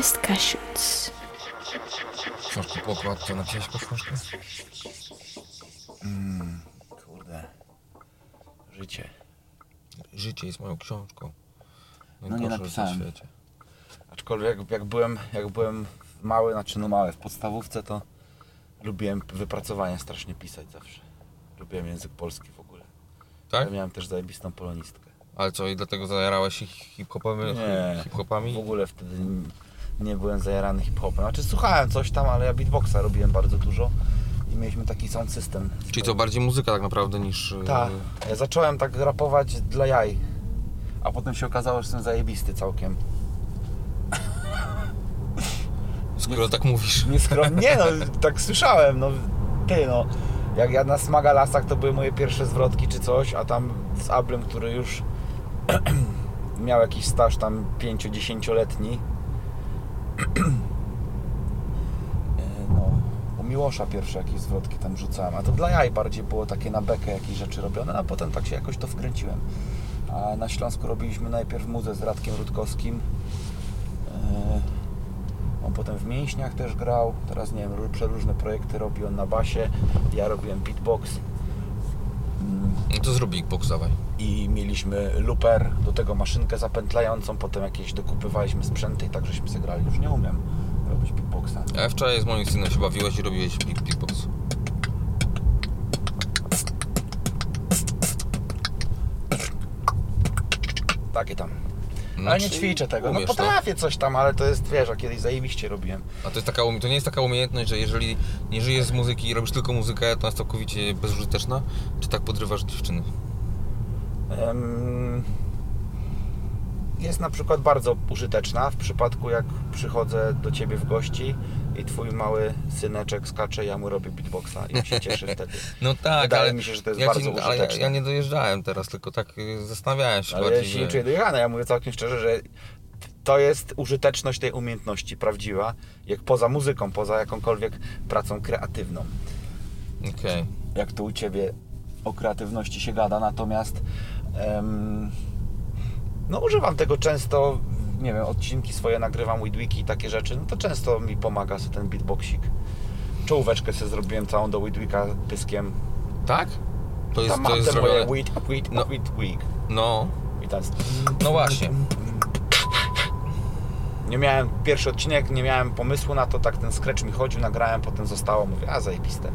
Cheapest Cashews. Książki po okładce, napisałeś po książkę? Kurde. Życie. Życie jest moją książką. No nie napisałem. Na świecie. Aczkolwiek jak, jak, byłem, jak byłem mały, znaczy no mały, w podstawówce, to lubiłem wypracowania strasznie pisać zawsze. Lubiłem język polski w ogóle. Tak? Ja miałem też zajebistą polonistkę. Ale co, i dlatego zajarałeś się hip-hopami? Nie. hip-hopami? W ogóle wtedy nie byłem zajarany hip-hopem. Znaczy słuchałem coś tam, ale ja beatboxa robiłem bardzo dużo. I mieliśmy taki sound system. Czyli to bardziej muzyka tak naprawdę niż... e, Tak. Ja zacząłem tak rapować dla jaj. A potem się okazało, że jestem zajebisty całkiem. Skoro tak mówisz. Nieskromnie, nie no, tak słyszałem, no ty no. Jak ja na Smaga Lasach to były moje pierwsze zwrotki czy coś, a tam z Ablem, który już miał jakiś staż tam 5-10-letni. E, no, u Miłosza pierwsze jakieś zwrotki tam rzucałem, a to dla jaj bardziej było takie na bekę jakieś rzeczy robione, a potem tak się jakoś to wkręciłem. A na Śląsku robiliśmy najpierw muzę z Radkiem Rutkowskim. E, on potem w mięśniach też grał. Teraz nie wiem, ró- przeróżne projekty robi on na basie. Ja robiłem beatbox. No to zrób Big Box, dawaj. I mieliśmy looper, do tego maszynkę zapętlającą, potem jakieś dokupywaliśmy sprzęty i tak żeśmy sobie grali. Już nie umiem robić beatboxa. Ja wczoraj z moim synem się bawiłeś i robiłeś Big, big Box. Takie tam. No, ale nie ćwiczę tego. No umiesz, potrafię coś tam, ale to jest, wiesz, a kiedyś zajebiście robiłem. A to, jest taka, to nie jest taka umiejętność, że jeżeli nie żyjesz z muzyki i robisz tylko muzykę, to jest całkowicie bezużyteczna? Czy tak podrywasz dziewczyny? Em, Jest na przykład bardzo użyteczna w przypadku jak przychodzę do Ciebie w gości i Twój mały syneczek skacze, ja mu robię beatboxa i się cieszy wtedy. No tak, Wydaje ale mi się, że to jest ja bardzo ci, ale ja, użyteczne. ja nie dojeżdżałem teraz, tylko tak y, zastanawiałem się Ale ja bardziej, się nie czuję dojechany. Ja mówię całkiem szczerze, że to jest użyteczność tej umiejętności prawdziwa, jak poza muzyką, poza jakąkolwiek pracą kreatywną. Okej. Jak tu u Ciebie o kreatywności się gada, natomiast em, no używam tego często, nie wiem, odcinki swoje nagrywam, Widwiki i takie rzeczy, no to często mi pomaga sobie ten beatboxik. Czołóweczkę sobie zrobiłem całą do Widwika pyskiem. Tak? To jest, Tam to jest moje. Wid, Wid, No. Widwik. No, I tam jest no właśnie. Nie miałem, pierwszy odcinek, nie miałem pomysłu na to, tak ten scratch mi chodził, nagrałem, potem zostało, mówię, a zajebiste.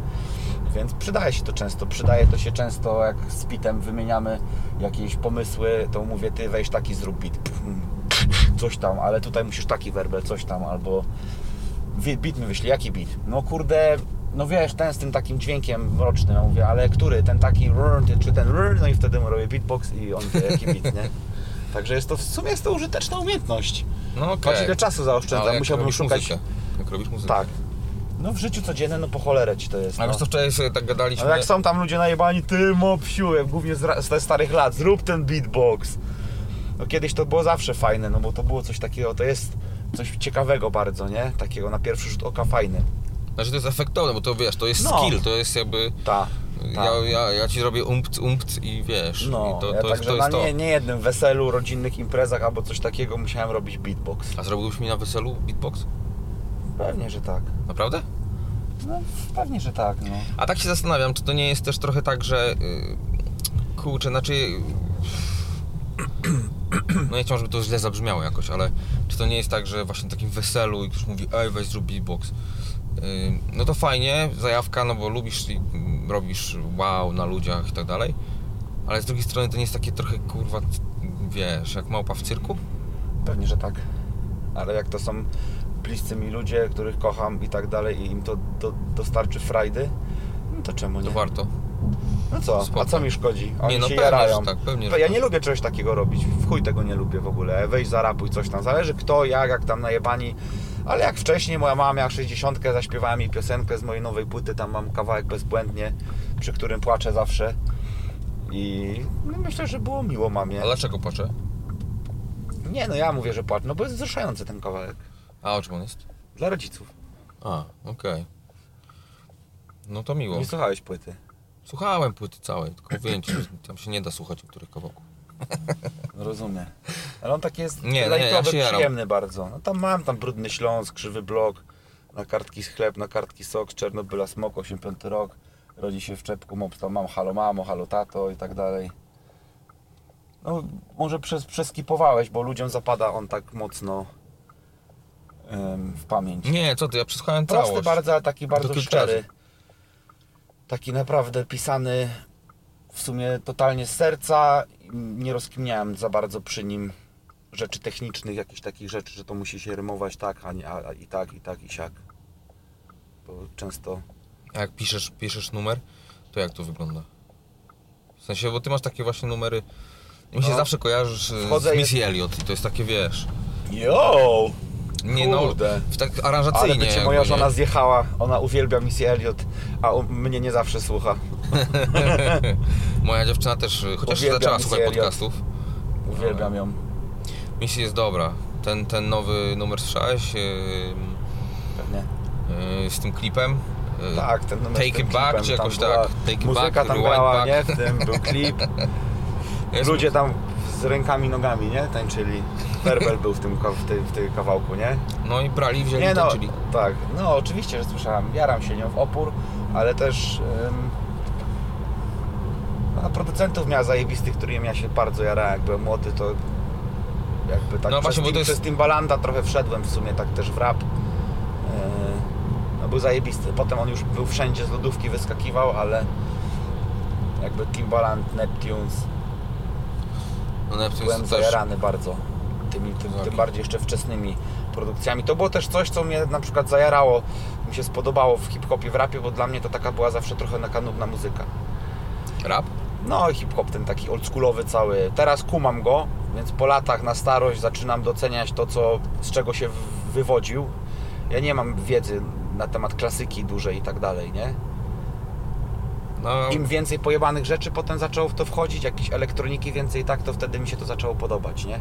Więc przydaje się to często, przydaje to się często, jak z Pitem wymieniamy jakieś pomysły, to mówię, ty weź taki zrób beat, coś tam, ale tutaj musisz taki werbel, coś tam, albo beat mi wyślij, jaki beat? No kurde, no wiesz, ten z tym takim dźwiękiem mrocznym, ja mówię, ale który, ten taki, czy ten, no i wtedy mu robię beatbox i on wie, jaki beat, nie? Także jest to, w sumie jest to użyteczna umiejętność. No okej. Ile czasu zaoszczędzam, musiałbym szukać... Muzykę. Jak robisz muzykę. Tak. No w życiu codziennym, no po cholerę ci to jest. A No. wiesz co, wczoraj sobie tak gadaliśmy... Ale jak są tam ludzie najebani, ty mopsiu, jak głównie z, starych lat, zrób ten beatbox. No kiedyś to było zawsze fajne, no bo to było coś takiego, to jest coś ciekawego bardzo, nie? Takiego na pierwszy rzut oka fajne. Znaczy to jest efektowne, bo to wiesz, to jest No. skill, to jest jakby... Ta. Ja, ja, ja ci zrobię umpt, umpt i wiesz, No, i to, ja to jest także to. na Jest to. nie, nie jednym weselu, rodzinnych imprezach albo coś takiego musiałem robić beatbox. A zrobiłbyś mi na weselu beatbox? Pewnie, że tak. Naprawdę? No pewnie, że tak, no. A tak się zastanawiam, czy to nie jest też trochę tak, że... Yy, kurczę, znaczy... No nie chciałbym, żeby to źle zabrzmiało jakoś, ale czy to nie jest tak, że właśnie na takim weselu i ktoś mówi, ej weź zrób beatbox. Yy, no to fajnie, zajawka, no bo lubisz i robisz wow na ludziach i tak dalej. Ale z drugiej strony to nie jest takie trochę kurwa, wiesz, jak małpa w cyrku? Pewnie, że tak. Ale jak to są bliscy mi ludzie, których kocham i tak dalej i im to do, dostarczy frajdy, no to czemu nie? To warto. No co, Spoko. a co mi szkodzi? Oni Nie, no się pewnie, jarają. tak, pewnie, ja tak. nie lubię czegoś takiego robić, w chuj tego nie lubię w ogóle. Weź zarapuj coś tam, zależy kto, jak, jak tam najebani. Ale jak wcześniej moja mama miała 60, zaśpiewała mi piosenkę z mojej nowej płyty, tam mam kawałek bezbłędnie, przy którym płaczę zawsze. I no myślę, że było miło mamie. A dlaczego płaczę? Nie, no ja mówię, że płaczę, no bo jest wzruszający ten kawałek. A o czym on jest? Dla rodziców. A, okej. No to miło. Nie słuchałeś płyty. Słuchałem płyty całej, tylko że tam się nie da słuchać niektórych kawałków. Rozumiem. Ale on taki jest Nie, nie, ja lajtowy, się jaram. przyjemny bardzo. No tam mam tam Brudny Śląsk, Krzywy Blok, na kartki chleb, na kartki sok, z Czernobyla Smok, 85 rok. Rodzi się w czepku, mops, tam mam halo mamo, halo tato i tak dalej. No może przez, przeskipowałeś, bo ludziom zapada on tak mocno w pamięć. Nie, co ty, ja przesłuchałem Prosty całość. bardzo, ale taki bardzo szczery. Taki naprawdę pisany w sumie totalnie z serca. Nie rozkminiałem za bardzo przy nim rzeczy technicznych, jakichś takich rzeczy, że to musi się rymować tak, a nie a, i tak, i tak, i siak. Bo często... A jak piszesz, piszesz numer, to jak to wygląda? W sensie, bo ty masz takie właśnie numery. Mi się No. zawsze kojarzysz e, Wchodzę z Missy Elliot i to jest takie, wiesz. Yo! Nie Kurde. no, w tak Ale aranżacyjnie. by cię jakby, moja żona zjechała, ona uwielbia Missy Elliot, a mnie nie zawsze słucha. Moja dziewczyna też, e, chociaż Uwielbiam zaczęła słuchać Elliot. podcastów. Uwielbiam ją. Missy jest dobra. Ten, ten nowy numer słyszałeś? e, Pewnie. e, z tym klipem? E, Tak, ten numer Take it back, klipem, czy tam jakoś była tak? Take Muzyka back, tam grała, nie? W tym był klip. Ludzie tam z rękami, nogami, nie? Tańczyli. Werbel był w tym, w, tej, w kawałku, nie? No i brali, wzięli, Nie no, tańczyli. tak. No oczywiście, że słyszałem. Jaram się nią w opór, ale też... Ym, no, producentów miała zajebistych, którymi ja się bardzo jarałem. Jak byłem młody, to jakby tak No przez, właśnie, bo to jest- przez Timbalanda trochę wszedłem w sumie tak też w rap. Yy, no był zajebisty. Potem on już był wszędzie z lodówki, wyskakiwał, ale jakby Timbaland, Neptunes, No Neptune byłem też... zajarany bardzo tymi, tym, tym bardziej jeszcze wczesnymi produkcjami. To było też coś, co mnie na przykład zajarało, mi się spodobało w hip-hopie, w rapie, bo dla mnie to taka była zawsze trochę taka nudna muzyka. Rap? No hip-hop ten taki oldschoolowy cały. Teraz kumam go, więc po latach na starość zaczynam doceniać to, co, z czego się wywodził. Ja nie mam wiedzy na temat klasyki dużej i tak dalej, nie? No, Im więcej pojebanych rzeczy potem zaczęło w to wchodzić, jakieś elektroniki więcej tak, to wtedy mi się to zaczęło podobać, nie?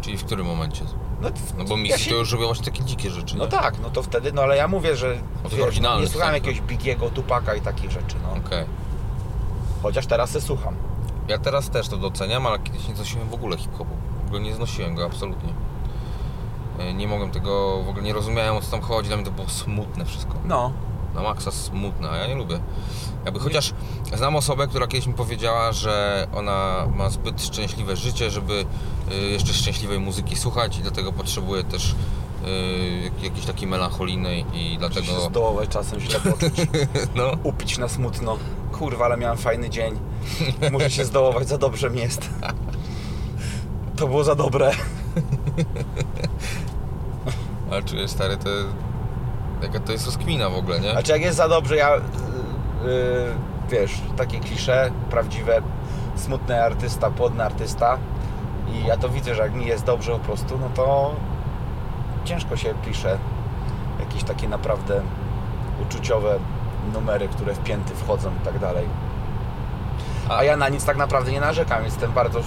czyli w którym momencie? No, No bo ja misji się- to już robią właśnie takie dzikie rzeczy, No nie? tak, no to wtedy, no ale ja mówię, że wiesz, no, nie słuchałem tak, jakiegoś Bigiego, Tupaka i takich rzeczy, no. Okej. Chociaż teraz se słucham. Ja teraz też to doceniam, ale kiedyś nie znosiłem w ogóle hip-hopu. W ogóle nie znosiłem go absolutnie. E, Nie mogłem tego, w ogóle nie rozumiałem o co tam chodzi, dla mnie to było smutne wszystko. No. Na maksa smutne, a ja nie lubię. Jakby chociaż znam osobę, która kiedyś mi powiedziała, że ona ma zbyt szczęśliwe życie, żeby y, jeszcze szczęśliwej muzyki słuchać i dlatego potrzebuje też y, jak- jakiejś takiej melancholijnej i Dlatego... się zdołować czasem źle poczuć, No, upić na smutno. Kurwa, ale miałem fajny dzień. Muszę się zdołować, za dobrze mi jest. To było za dobre. ale czuję stary, to jaka to jest rozkmina w ogóle, nie? A czy jak jest za dobrze, ja... Yy, wiesz, takie klisze, prawdziwe, smutny artysta, płodny artysta i ja to widzę, że jak mi jest dobrze po prostu, no to ciężko się pisze jakieś takie naprawdę uczuciowe numery, które w pięty wchodzą i tak dalej. A ja na nic tak naprawdę nie narzekam. Jestem bardzo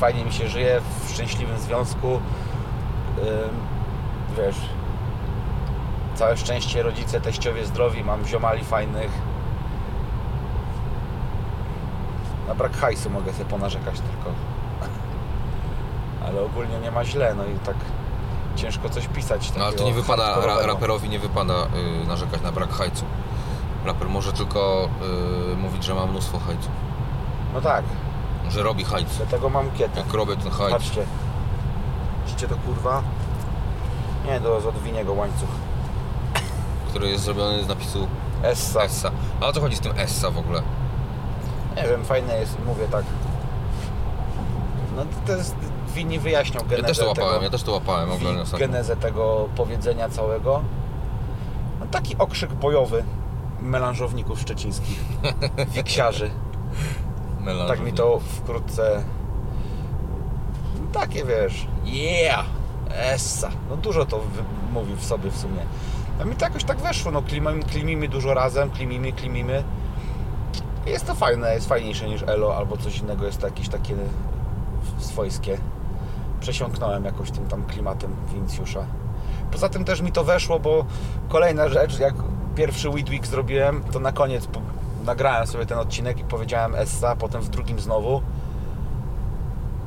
fajnie mi się żyje w szczęśliwym związku. Wiesz, całe szczęście rodzice, teściowie zdrowi, mam ziomali fajnych. Na brak hajsu mogę sobie ponarzekać tylko. Ale ogólnie nie ma źle, no i tak ciężko coś pisać. No ale to nie wypada, ra, raperowi nie wypada y, narzekać na brak hajcu. Raper może tylko y, mówić, że ma mnóstwo hajcu. No tak, Że robi hajc. dlatego mam kietę. Jak robię ten hajc. Patrzcie. Widzicie to kurwa? Nie, to z odwiniego łańcuch. Który jest zrobiony z napisu Essa. Essa. A o co chodzi z tym Essa w ogóle? Nie wiem, fajne jest, mówię tak. No to jest, winni wyjaśnią genezę Ja też to łapałem, tego, ja też to łapałem wi- genezę tego powiedzenia całego. No taki okrzyk bojowy melanżowników szczecińskich, wiksiarzy. Tak mi to wkrótce... No takie wiesz, yeah, essa. No dużo to mówi w sobie w sumie. A mi to jakoś tak weszło, no klimimy, klimimy dużo razem, klimimy, klimimy. Jest to fajne, jest fajniejsze niż Elo albo coś innego, jest to jakieś takie swojskie. Przesiąknąłem jakoś tym tam klimatem Wincjusza. Poza tym też mi to weszło, bo kolejna rzecz, jak pierwszy Week zrobiłem, to na koniec nagrałem sobie ten odcinek i powiedziałem Essa, potem w drugim znowu.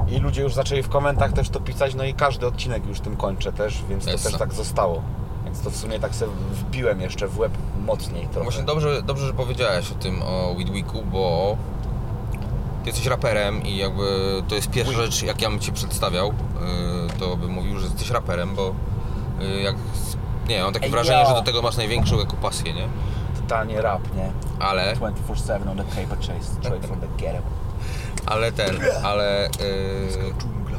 I ludzie już zaczęli w komentarzach też to pisać, no i każdy odcinek już tym kończę też, więc to Essa. też tak zostało. Więc to w sumie tak sobie wbiłem jeszcze w łeb mocniej trochę. Właśnie dobrze, dobrze, że powiedziałeś o tym, o Widwiku, bo ty jesteś raperem i jakby to jest pierwsza rzecz, jak ja bym Cię przedstawiał, yy, to bym mówił, że jesteś raperem, bo yy, jak, nie wiem, mam takie Ej, wrażenie, yo. że do tego masz największą jako pasję, nie? Totalnie rap, nie? Ale, 24-7 on the paper chase, straight from the ghetto. ale ten, ale... Yy, Dżungla.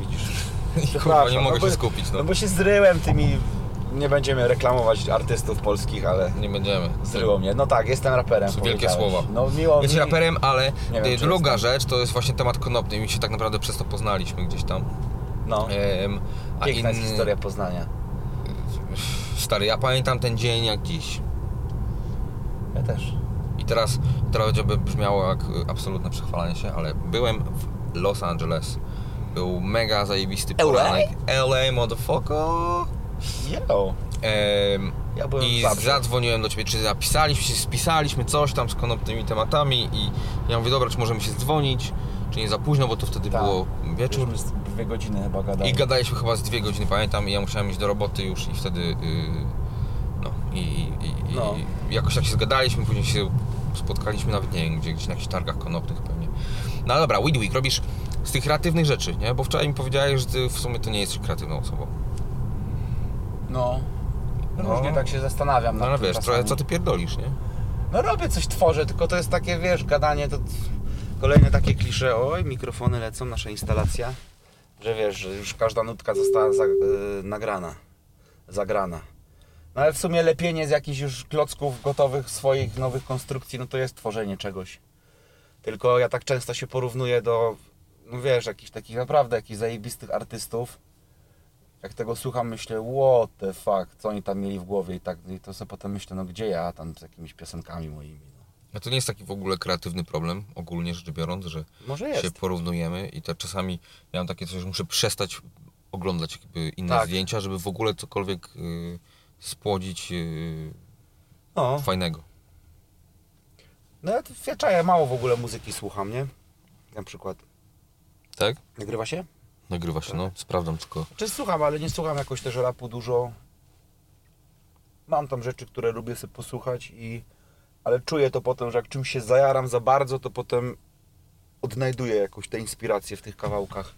Widzisz? kurwa, nie no mogę bo- się skupić, no. No bo się zryłem tymi... Nie będziemy reklamować artystów polskich, ale Nie będziemy. zryło mnie. No tak, jestem raperem. To wielkie powiedziałeś. słowa. No miło Jesteś mi... raperem, ale Nie wiem, y, czy druga rzecz to jest właśnie temat konopny. Mi się tak naprawdę przez to poznaliśmy gdzieś tam. No, Em, a piękna jest inny- historia Poznania. Stary, ja pamiętam ten dzień jak dziś. Ja też. I teraz, teraz by brzmiało jak y, absolutne przechwalanie się, ale byłem w Los Angeles. Był mega zajebisty LA? poranek. LA, motherfucker. Yo. Em, Ja byłem I zadzwoniłem do ciebie, czy napisaliśmy się, spisaliśmy coś tam z konopnymi tematami i ja mówię, dobra, czy możemy się dzwonić, czy nie za późno, bo to wtedy Tak. było wieczór. Z dwie godziny chyba gadałem. I gadaliśmy chyba z dwie godziny, pamiętam, i ja musiałem iść do roboty już i wtedy, yy, no, i, i, No. i jakoś tak się zgadaliśmy, później się spotkaliśmy nawet, nie wiem, gdzie, gdzieś na jakichś targach konopnych pewnie. No dobra, Weed Week, robisz z tych kreatywnych rzeczy, nie? Bo wczoraj mi powiedziałeś, że ty w sumie to nie jesteś kreatywną osobą. No. No. Różnie tak się zastanawiam No nad ale tym wiesz, czasami. trochę co ty pierdolisz, nie? No robię coś, tworzę, tylko to jest takie, wiesz, gadanie to... Kolejne takie klisze, oj, mikrofony lecą, nasza instalacja. Że wiesz, że już każda nutka została za, y, nagrana, zagrana. No ale w sumie lepienie z jakichś już klocków gotowych swoich nowych konstrukcji, no to jest tworzenie czegoś. Tylko ja tak często się porównuję do, no wiesz, jakichś takich naprawdę jakichś zajebistych artystów. Jak tego słucham, myślę, what the fuck, co oni tam mieli w głowie i tak, i to sobie potem myślę, no gdzie ja tam z jakimiś piosenkami moimi. No. No to nie jest taki w ogóle kreatywny problem, ogólnie rzecz biorąc, że Może się porównujemy i to czasami ja mam takie coś, że muszę przestać oglądać jakby inne Tak. zdjęcia, żeby w ogóle cokolwiek y, spłodzić y, No, fajnego. no ja, ja czaję, mało w ogóle muzyki słucham, nie? Na przykład. Tak? Nagrywa się? Nagrywa się, no. Sprawdzam tylko. Czy słucham, ale nie słucham jakoś też rapu dużo. Mam tam rzeczy, które lubię sobie posłuchać i... Ale czuję to potem, że jak czymś się zajaram za bardzo, to potem odnajduję jakąś tę inspirację w tych kawałkach.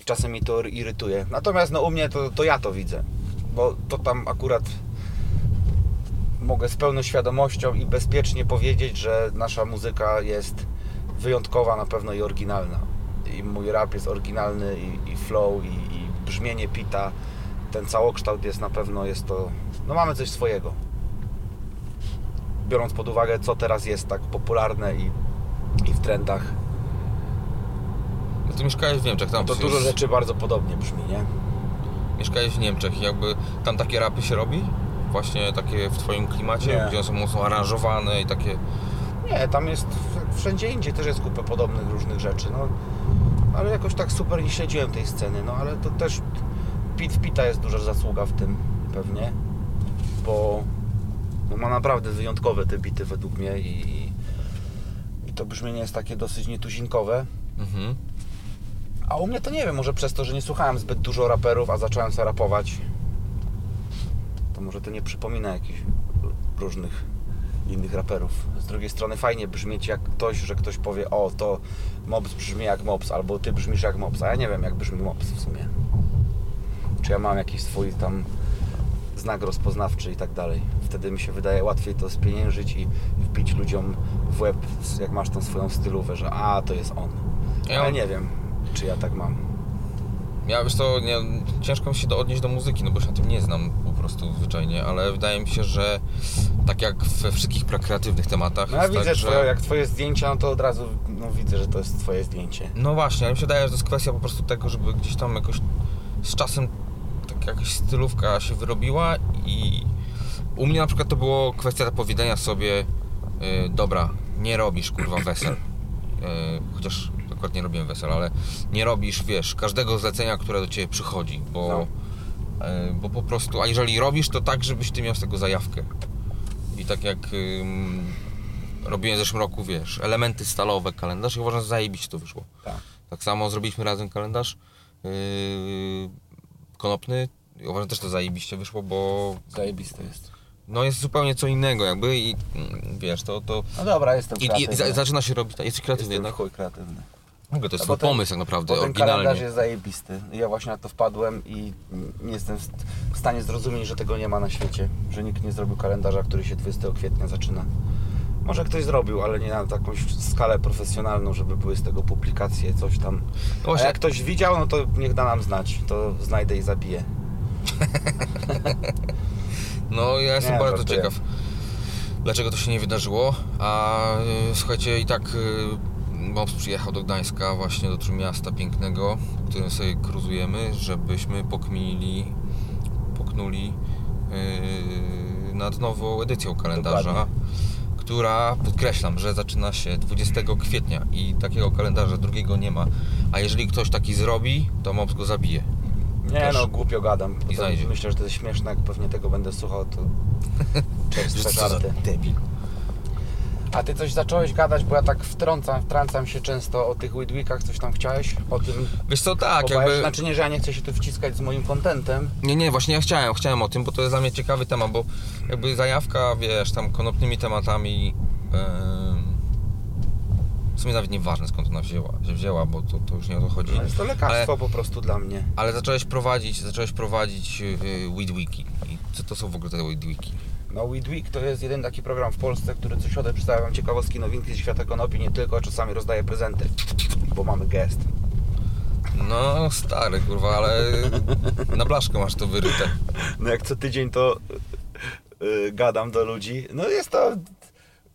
I czasem mi to irytuje. Natomiast no u mnie to, to ja to widzę. Bo to tam akurat mogę z pełną świadomością i bezpiecznie powiedzieć, że nasza muzyka jest wyjątkowa na pewno i oryginalna. I mój rap jest oryginalny i, i flow i, i brzmienie Pita, ten całokształt jest na pewno, jest to, no mamy coś swojego. Biorąc pod uwagę, co teraz jest tak popularne i, i w trendach, No ty mieszkałeś w Niemczech, tam to dużo już- rzeczy bardzo podobnie brzmi, nie? Mieszkałeś w Niemczech i jakby tam takie rapy się robi? Właśnie takie w twoim klimacie, Nie. gdzie one są mocno aranżowane i takie... Nie, tam jest wszędzie indziej też jest kupę podobnych różnych rzeczy, no. Ale jakoś tak super nie śledziłem tej sceny, no ale to też Pit Pita jest duża zasługa w tym pewnie, bo, bo ma naprawdę wyjątkowe te bity według mnie i, i to brzmienie jest takie dosyć nietuzinkowe. Mhm. A u mnie to nie wiem, może przez to, że nie słuchałem zbyt dużo raperów, a zacząłem sobie rapować, to może to nie przypomina jakichś różnych innych raperów. Z drugiej strony fajnie brzmieć jak ktoś, że ktoś powie, o to Mobs brzmi jak Mobs, albo ty brzmisz jak Mobs, a ja nie wiem jak brzmi Mobs w sumie. Czy ja mam jakiś swój tam znak rozpoznawczy i tak dalej. Wtedy mi się wydaje łatwiej to spieniężyć i wbić ludziom w łeb, jak masz tą swoją stylówę, że a, to jest on. Ja- Ale nie wiem, czy ja tak mam. Ja wiesz to nie, ciężko mi się do, odnieść do muzyki, no bo się na tym nie znam prostu zwyczajnie, ale wydaje mi się, że tak jak we wszystkich kreatywnych tematach No ja widzę, tak, że... twoje, jak twoje zdjęcia, no to od razu no, widzę, że to jest twoje zdjęcie. No właśnie, ale mi się wydaje, że to jest kwestia po prostu tego, żeby gdzieś tam jakoś z czasem tak jakaś stylówka się wyrobiła i u mnie na przykład to było kwestia powiedzenia sobie yy, dobra, nie robisz kurwa wesel. Yy, chociaż akurat nie robiłem wesel, ale nie robisz, wiesz, każdego zlecenia, które do ciebie przychodzi, bo, No. Yy, bo po prostu, a jeżeli robisz, to tak, żebyś ty miał z tego zajawkę. I tak jak ym, robiłem w zeszłym roku, wiesz, elementy stalowe, kalendarz i uważam, że zajebiście to wyszło. Tak. Tak samo zrobiliśmy razem kalendarz yy, konopny i uważam też to zajebiście wyszło, bo Zajebiste jest. no jest zupełnie co innego jakby i mm, wiesz, to, to No dobra, jestem i, i kreatywny. za, zaczyna się robić, jesteś kreatywny jednak. kreatywny. To jest potem- pomysł tak naprawdę, Bo ten kalendarz oryginalnie. jest zajebisty. Ja właśnie na to wpadłem i nie jestem w stanie zrozumieć, że tego nie ma na świecie. Że nikt nie zrobił kalendarza, który się 20 kwietnia zaczyna. Może ktoś zrobił, ale nie na taką skalę profesjonalną, żeby były z tego publikacje, coś tam. A jak ktoś widział, no to niech da nam znać. To znajdę i zabiję. No ja jestem Nie, bardzo żartuję. ciekaw, dlaczego to się nie wydarzyło. A y, słuchajcie, i tak Bombs przyjechał do Gdańska, właśnie do miasta pięknego, w którym sobie cruzujemy, żebyśmy pokminili, poknuli y, nad nową edycją kalendarza. Dokładnie. Która, podkreślam, że zaczyna się 20 kwietnia i takiego kalendarza drugiego nie ma. A jeżeli ktoś taki zrobi, to Mops go zabije. Nie Też. no, głupio gadam. I znajdzie. Myślę, że to jest śmieszne, jak pewnie tego będę słuchał, to czerstwe żarty. debil. A ty coś zacząłeś gadać, bo ja tak wtrącam, wtrącam się często o tych Weekach, coś tam chciałeś o tym Wiesz co, tak, jakby... Znaczy nie, że ja nie chcę się tu wciskać z moim kontentem. Nie, nie, właśnie ja chciałem, chciałem o tym, bo to jest dla mnie ciekawy temat, bo jakby zajawka, wiesz, tam konopnymi tematami em, w sumie nawet nieważne skąd ona wzięła, się wzięła, bo to, to już nie o to chodzi. No jest to lekarstwo po prostu dla mnie. Ale zacząłeś prowadzić, zacząłeś prowadzić yy, Weed Wiki. I co to są w ogóle te Weed Wiki? No Weed Week to jest jeden taki program w Polsce, który co środę przedstawia wam ciekawostki, nowinki ze świata konopi, nie tylko, a czasami rozdaje prezenty, bo mamy gest. No stary, kurwa, ale na blaszkę masz to wyryte. No jak co tydzień to yy, gadam do ludzi. No jest to...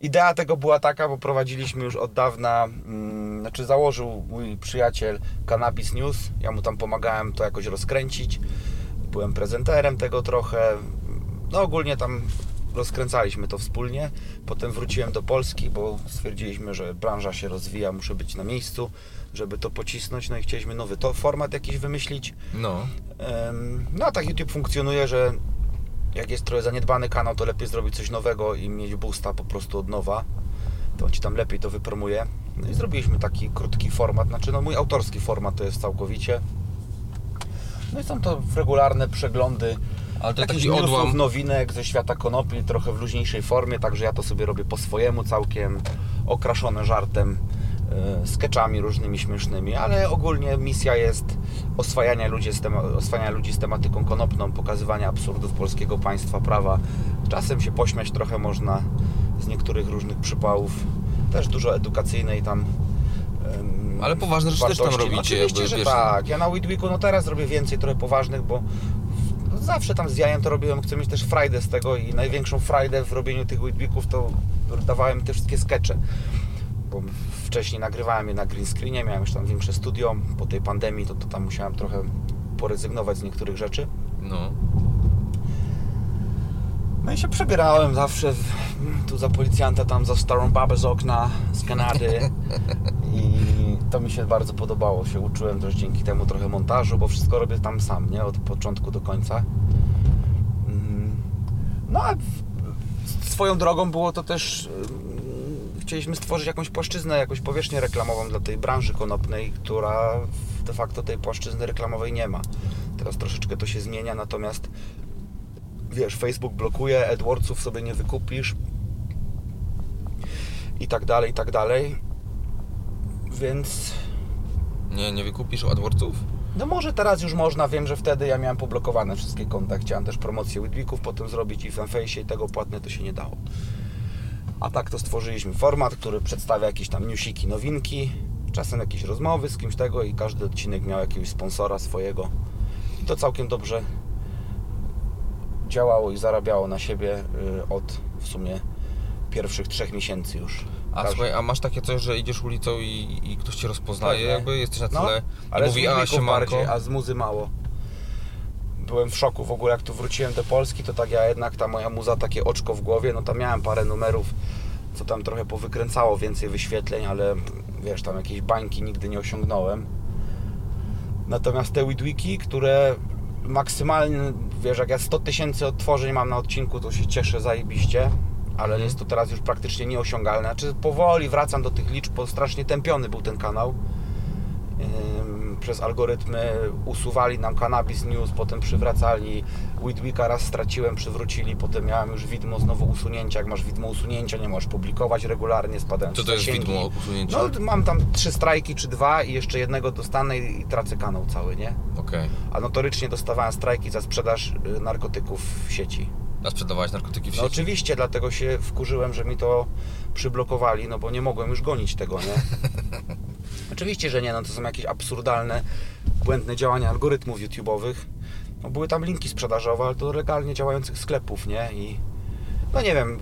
Idea tego była taka, bo prowadziliśmy już od dawna, mm, znaczy założył mój przyjaciel Cannabis News, ja mu tam pomagałem to jakoś rozkręcić, byłem prezenterem tego trochę, no ogólnie tam rozkręcaliśmy to wspólnie, potem wróciłem do Polski, bo stwierdziliśmy, że branża się rozwija, muszę być na miejscu, żeby to pocisnąć, no i chcieliśmy nowy to format jakiś wymyślić, No, No a tak YouTube funkcjonuje, że jak jest trochę zaniedbany kanał, to lepiej zrobić coś nowego i mieć boosta po prostu od nowa. To on Ci tam lepiej to wypromuje. No i zrobiliśmy taki krótki format, znaczy no mój autorski format to jest całkowicie. No i są to regularne przeglądy ale to taki odłam. nowinek ze świata konopi, trochę w luźniejszej formie, także ja to sobie robię po swojemu całkiem, okraszone żartem, e, skeczami różnymi śmiesznymi, ale ogólnie misja jest oswajania ludzi, z tema- oswajania ludzi z tematyką konopną, pokazywania absurdów polskiego państwa, prawa. Czasem się pośmiać trochę można z niektórych różnych przypałów, też dużo edukacyjnej tam Ale poważne rzeczy też tam robicie, Oczywiście, jakby, że wiesz, tak. Ja na Weedweeku no teraz robię więcej trochę poważnych, bo no zawsze tam z jajem to robiłem, chcę mieć też frajdę z tego i największą frajdę w robieniu tych Weedweeków to dawałem te wszystkie skecze. Bo wcześniej nagrywałem je na green screenie, miałem już tam większe studio, po tej pandemii to, to tam musiałem trochę porezygnować z niektórych rzeczy. No. No i się przebierałem zawsze w, tu za policjanta, tam za starą babę z okna z Kanady i to mi się bardzo podobało. Się uczyłem też dzięki temu trochę montażu, bo wszystko robię tam sam, nie? Od początku do końca. Mm. No a swoją drogą było to też mm, chcieliśmy stworzyć jakąś płaszczyznę, jakąś powierzchnię reklamową dla tej branży konopnej, która de facto tej płaszczyzny reklamowej nie ma. Teraz troszeczkę to się zmienia, natomiast wiesz, Facebook blokuje, AdWordsów sobie nie wykupisz i tak dalej, i tak dalej. Więc Nie, nie wykupisz AdWordsów? no może teraz już można, wiem, że wtedy ja miałem poblokowane wszystkie konta, chciałem też promocję Weedweeków potem zrobić i w Fanface i tego płatne to się nie dało. A tak to stworzyliśmy format, który przedstawia jakieś tam newsiki, nowinki, czasem jakieś rozmowy z kimś tego i każdy odcinek miał jakiegoś sponsora swojego. I to całkiem dobrze działało i zarabiało na siebie y, od w sumie pierwszych trzech miesięcy już. A Każdy- słuchaj, a masz takie coś, że idziesz ulicą i, i ktoś cię rozpoznaje, Pewnie. jakby jesteś na No, tyle ale i mówi, z a Weedweeków siemanko. bardziej, a z muzy mało. Byłem w szoku w ogóle, jak tu wróciłem do Polski, to tak ja jednak, ta moja muza, takie oczko w głowie, no tam miałem parę numerów, co tam trochę powykręcało więcej wyświetleń, ale wiesz, tam jakieś bańki nigdy nie osiągnąłem. Natomiast te Weedwiki, które maksymalnie, wiesz, jak ja 100 tysięcy odtworzeń mam na odcinku, to się cieszę zajebiście, ale Mhm. jest to teraz już praktycznie nieosiągalne. Znaczy powoli wracam do tych liczb, bo strasznie tępiony był ten kanał. Przez algorytmy usuwali nam Cannabis News, potem przywracali. Weedweeka raz straciłem, przywrócili, potem miałem już widmo znowu usunięcia. Jak masz widmo usunięcia, nie możesz publikować regularnie, spadają Co to jest zasięgi. widmo usunięcia? No mam tam trzy strajki czy dwa i jeszcze jednego dostanę i, i tracę kanał cały, nie? Okej. A notorycznie dostawałem strajki za sprzedaż y, narkotyków w sieci. A sprzedawałeś narkotyki w No sieci? oczywiście, dlatego się wkurzyłem, że mi to przyblokowali, no bo nie mogłem już gonić tego, nie? oczywiście, że nie, no to są jakieś absurdalne, błędne działania algorytmów YouTube'owych. No były tam linki sprzedażowe, ale to legalnie działających sklepów, nie? I no nie wiem,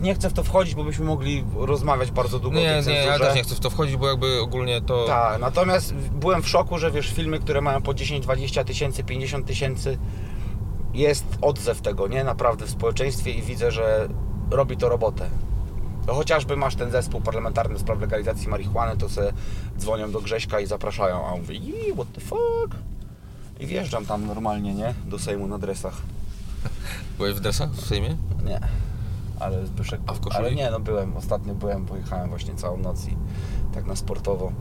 nie chcę w to wchodzić, bo byśmy mogli rozmawiać bardzo długo o Nie, tej nie, ja też nie chcę w to wchodzić, bo jakby ogólnie to... Tak, natomiast byłem w szoku, że wiesz, filmy, które mają po 10, 20 tysięcy, 50 tysięcy, jest odzew tego, nie? Naprawdę w społeczeństwie i widzę, że robi to robotę. To chociażby masz ten zespół parlamentarny do spraw legalizacji marihuany, to se dzwonią do Grześka i zapraszają, a on mówi, "Ii, what the fuck? I wjeżdżam tam normalnie, nie? Do Sejmu na dresach. Byłeś w dresach w Sejmie? Nie. Ale Zbyszek... A w koszuli? Ale nie, no byłem. Ostatnio byłem, pojechałem właśnie całą noc i tak na sportowo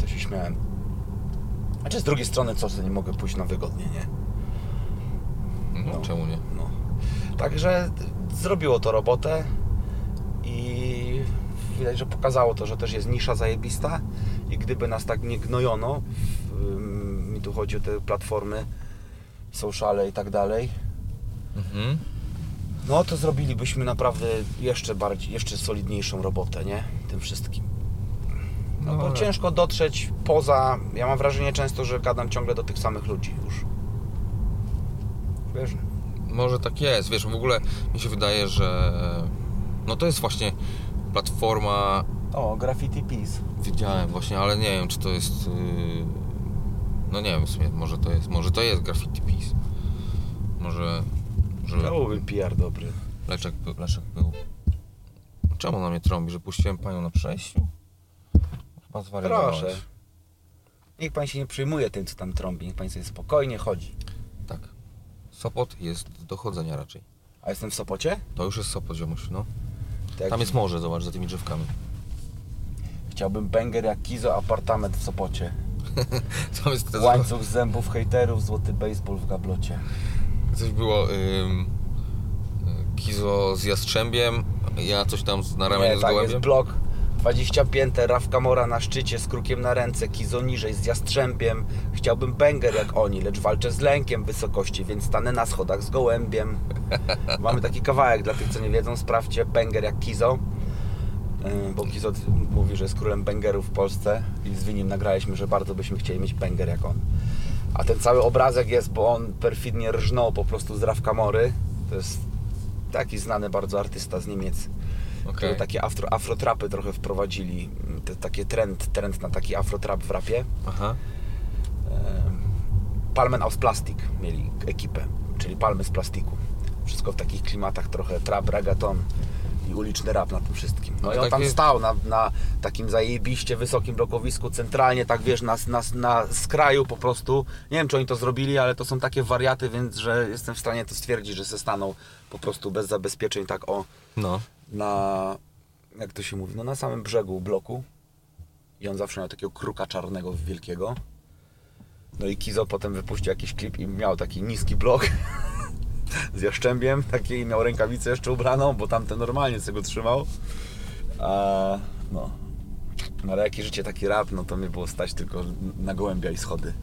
to się śmiałem. Znaczy z drugiej strony co, że nie mogę pójść na wygodnie, nie? No, czemu nie? No. Także zrobiło to robotę i widać, że pokazało to, że też jest nisza zajebista i gdyby nas tak nie gnojono, mi tu chodzi o te platformy, sociale i tak dalej, Mhm. no to zrobilibyśmy naprawdę jeszcze bardziej, jeszcze solidniejszą robotę, nie? Tym wszystkim. No, No bo ale- ciężko dotrzeć poza. Ja mam wrażenie często, że gadam ciągle do tych samych ludzi już. Wiesz? Może tak jest, wiesz, w ogóle mi się wydaje, że no to jest właśnie platforma, O, Graffiti Peace. wiedziałem właśnie, ale nie wiem, czy to jest yy, no nie wiem w sumie, może to jest, może to jest graffiti piece. Może, że To byłby PR dobry. Leszek, był- Leszek był. Czemu na mnie trąbi, że puściłem panią na przejściu? Chyba zwariowałeś. Proszę. Niech pan się nie przejmuje tym, co tam trąbi. Niech pan sobie spokojnie chodzi. Tak. Sopot jest do chodzenia raczej. A jestem w Sopocie? To już jest Sopot, ziomuś, no. To jak Tam jest morze, zobacz, za tymi drzewkami. Chciałbym banger jak Kizo apartament w Sopocie. Tam jest te Łańcuch zębów hejterów, złoty baseball w gablocie. Coś było ym, Kizo z Jastrzębiem, ja coś tam z- na ramieniu Nie, z tak jest gołębiem. blok 20 pięter, Rawka Mora na szczycie z krukiem na ręce, Kizo niżej z Jastrzębiem. Chciałbym banger jak oni, lecz walczę z lękiem wysokości, więc stanę na schodach z gołębiem. Mamy taki kawałek, dla tych co nie wiedzą, sprawdźcie banger jak Kizo. Yy, Bo Kizo mówi, że jest królem bangerów w Polsce i z Winim nagraliśmy, że bardzo byśmy chcieli mieć banger jak on. A ten cały obrazek jest, bo on perfidnie rżnął po prostu z Rawka Mory. To jest taki znany bardzo artysta z Niemiec Które takie afro, afrotrapy trochę wprowadzili. Te, takie trend, trend na taki afrotrap w rapie. Aha. Palmen aus Plastik mieli ekipę, czyli palmy z plastiku. Wszystko w takich klimatach trochę trap, reggaeton i uliczny rap na tym wszystkim. No Ale i on tam stał na, na takim zajebiście wysokim blokowisku, centralnie, tak wiesz, na, na, na skraju po prostu. Nie wiem, czy oni to zrobili, ale to są takie wariaty, więc że jestem w stanie to stwierdzić, że se staną po prostu bez zabezpieczeń tak o No. Na, jak to się mówi, no na samym brzegu bloku. I on zawsze miał takiego kruka czarnego wielkiego. No i Kizo potem wypuścił jakiś klip i miał taki niski blok z jaszczębiem, taki i miał rękawicę jeszcze ubraną, bo tamten normalnie sobie go trzymał. A, no. No ale jakie życie taki rap, no to mnie było stać tylko na gołębia i schody.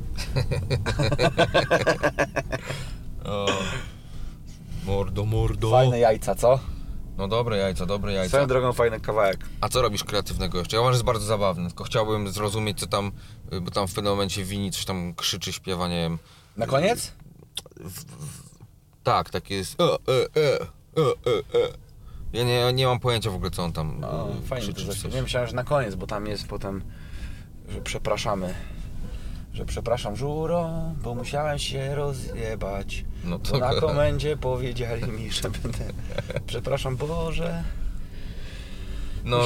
O. Mordo, mordo. Fajne jajca, co? No dobre jajca, dobre jajca. Swoją drogą fajny kawałek. A co robisz kreatywnego jeszcze? Ja uważam, że jest bardzo zabawny, tylko chciałbym zrozumieć, co tam, bo tam w pewnym momencie Wini coś tam krzyczy, śpiewa, nie wiem. Na koniec? Tak, tak jest. E, e, e, e, e, e. Ja nie, nie mam pojęcia w ogóle, co on tam No, y, fajnie to krzyczy. Nie myślałem, że na koniec, bo tam jest potem, że przepraszamy. Że przepraszam żuro, bo musiałem się rozjebać. No Bo to- na komendzie powiedzieli mi, że będę. Przepraszam Boże. No,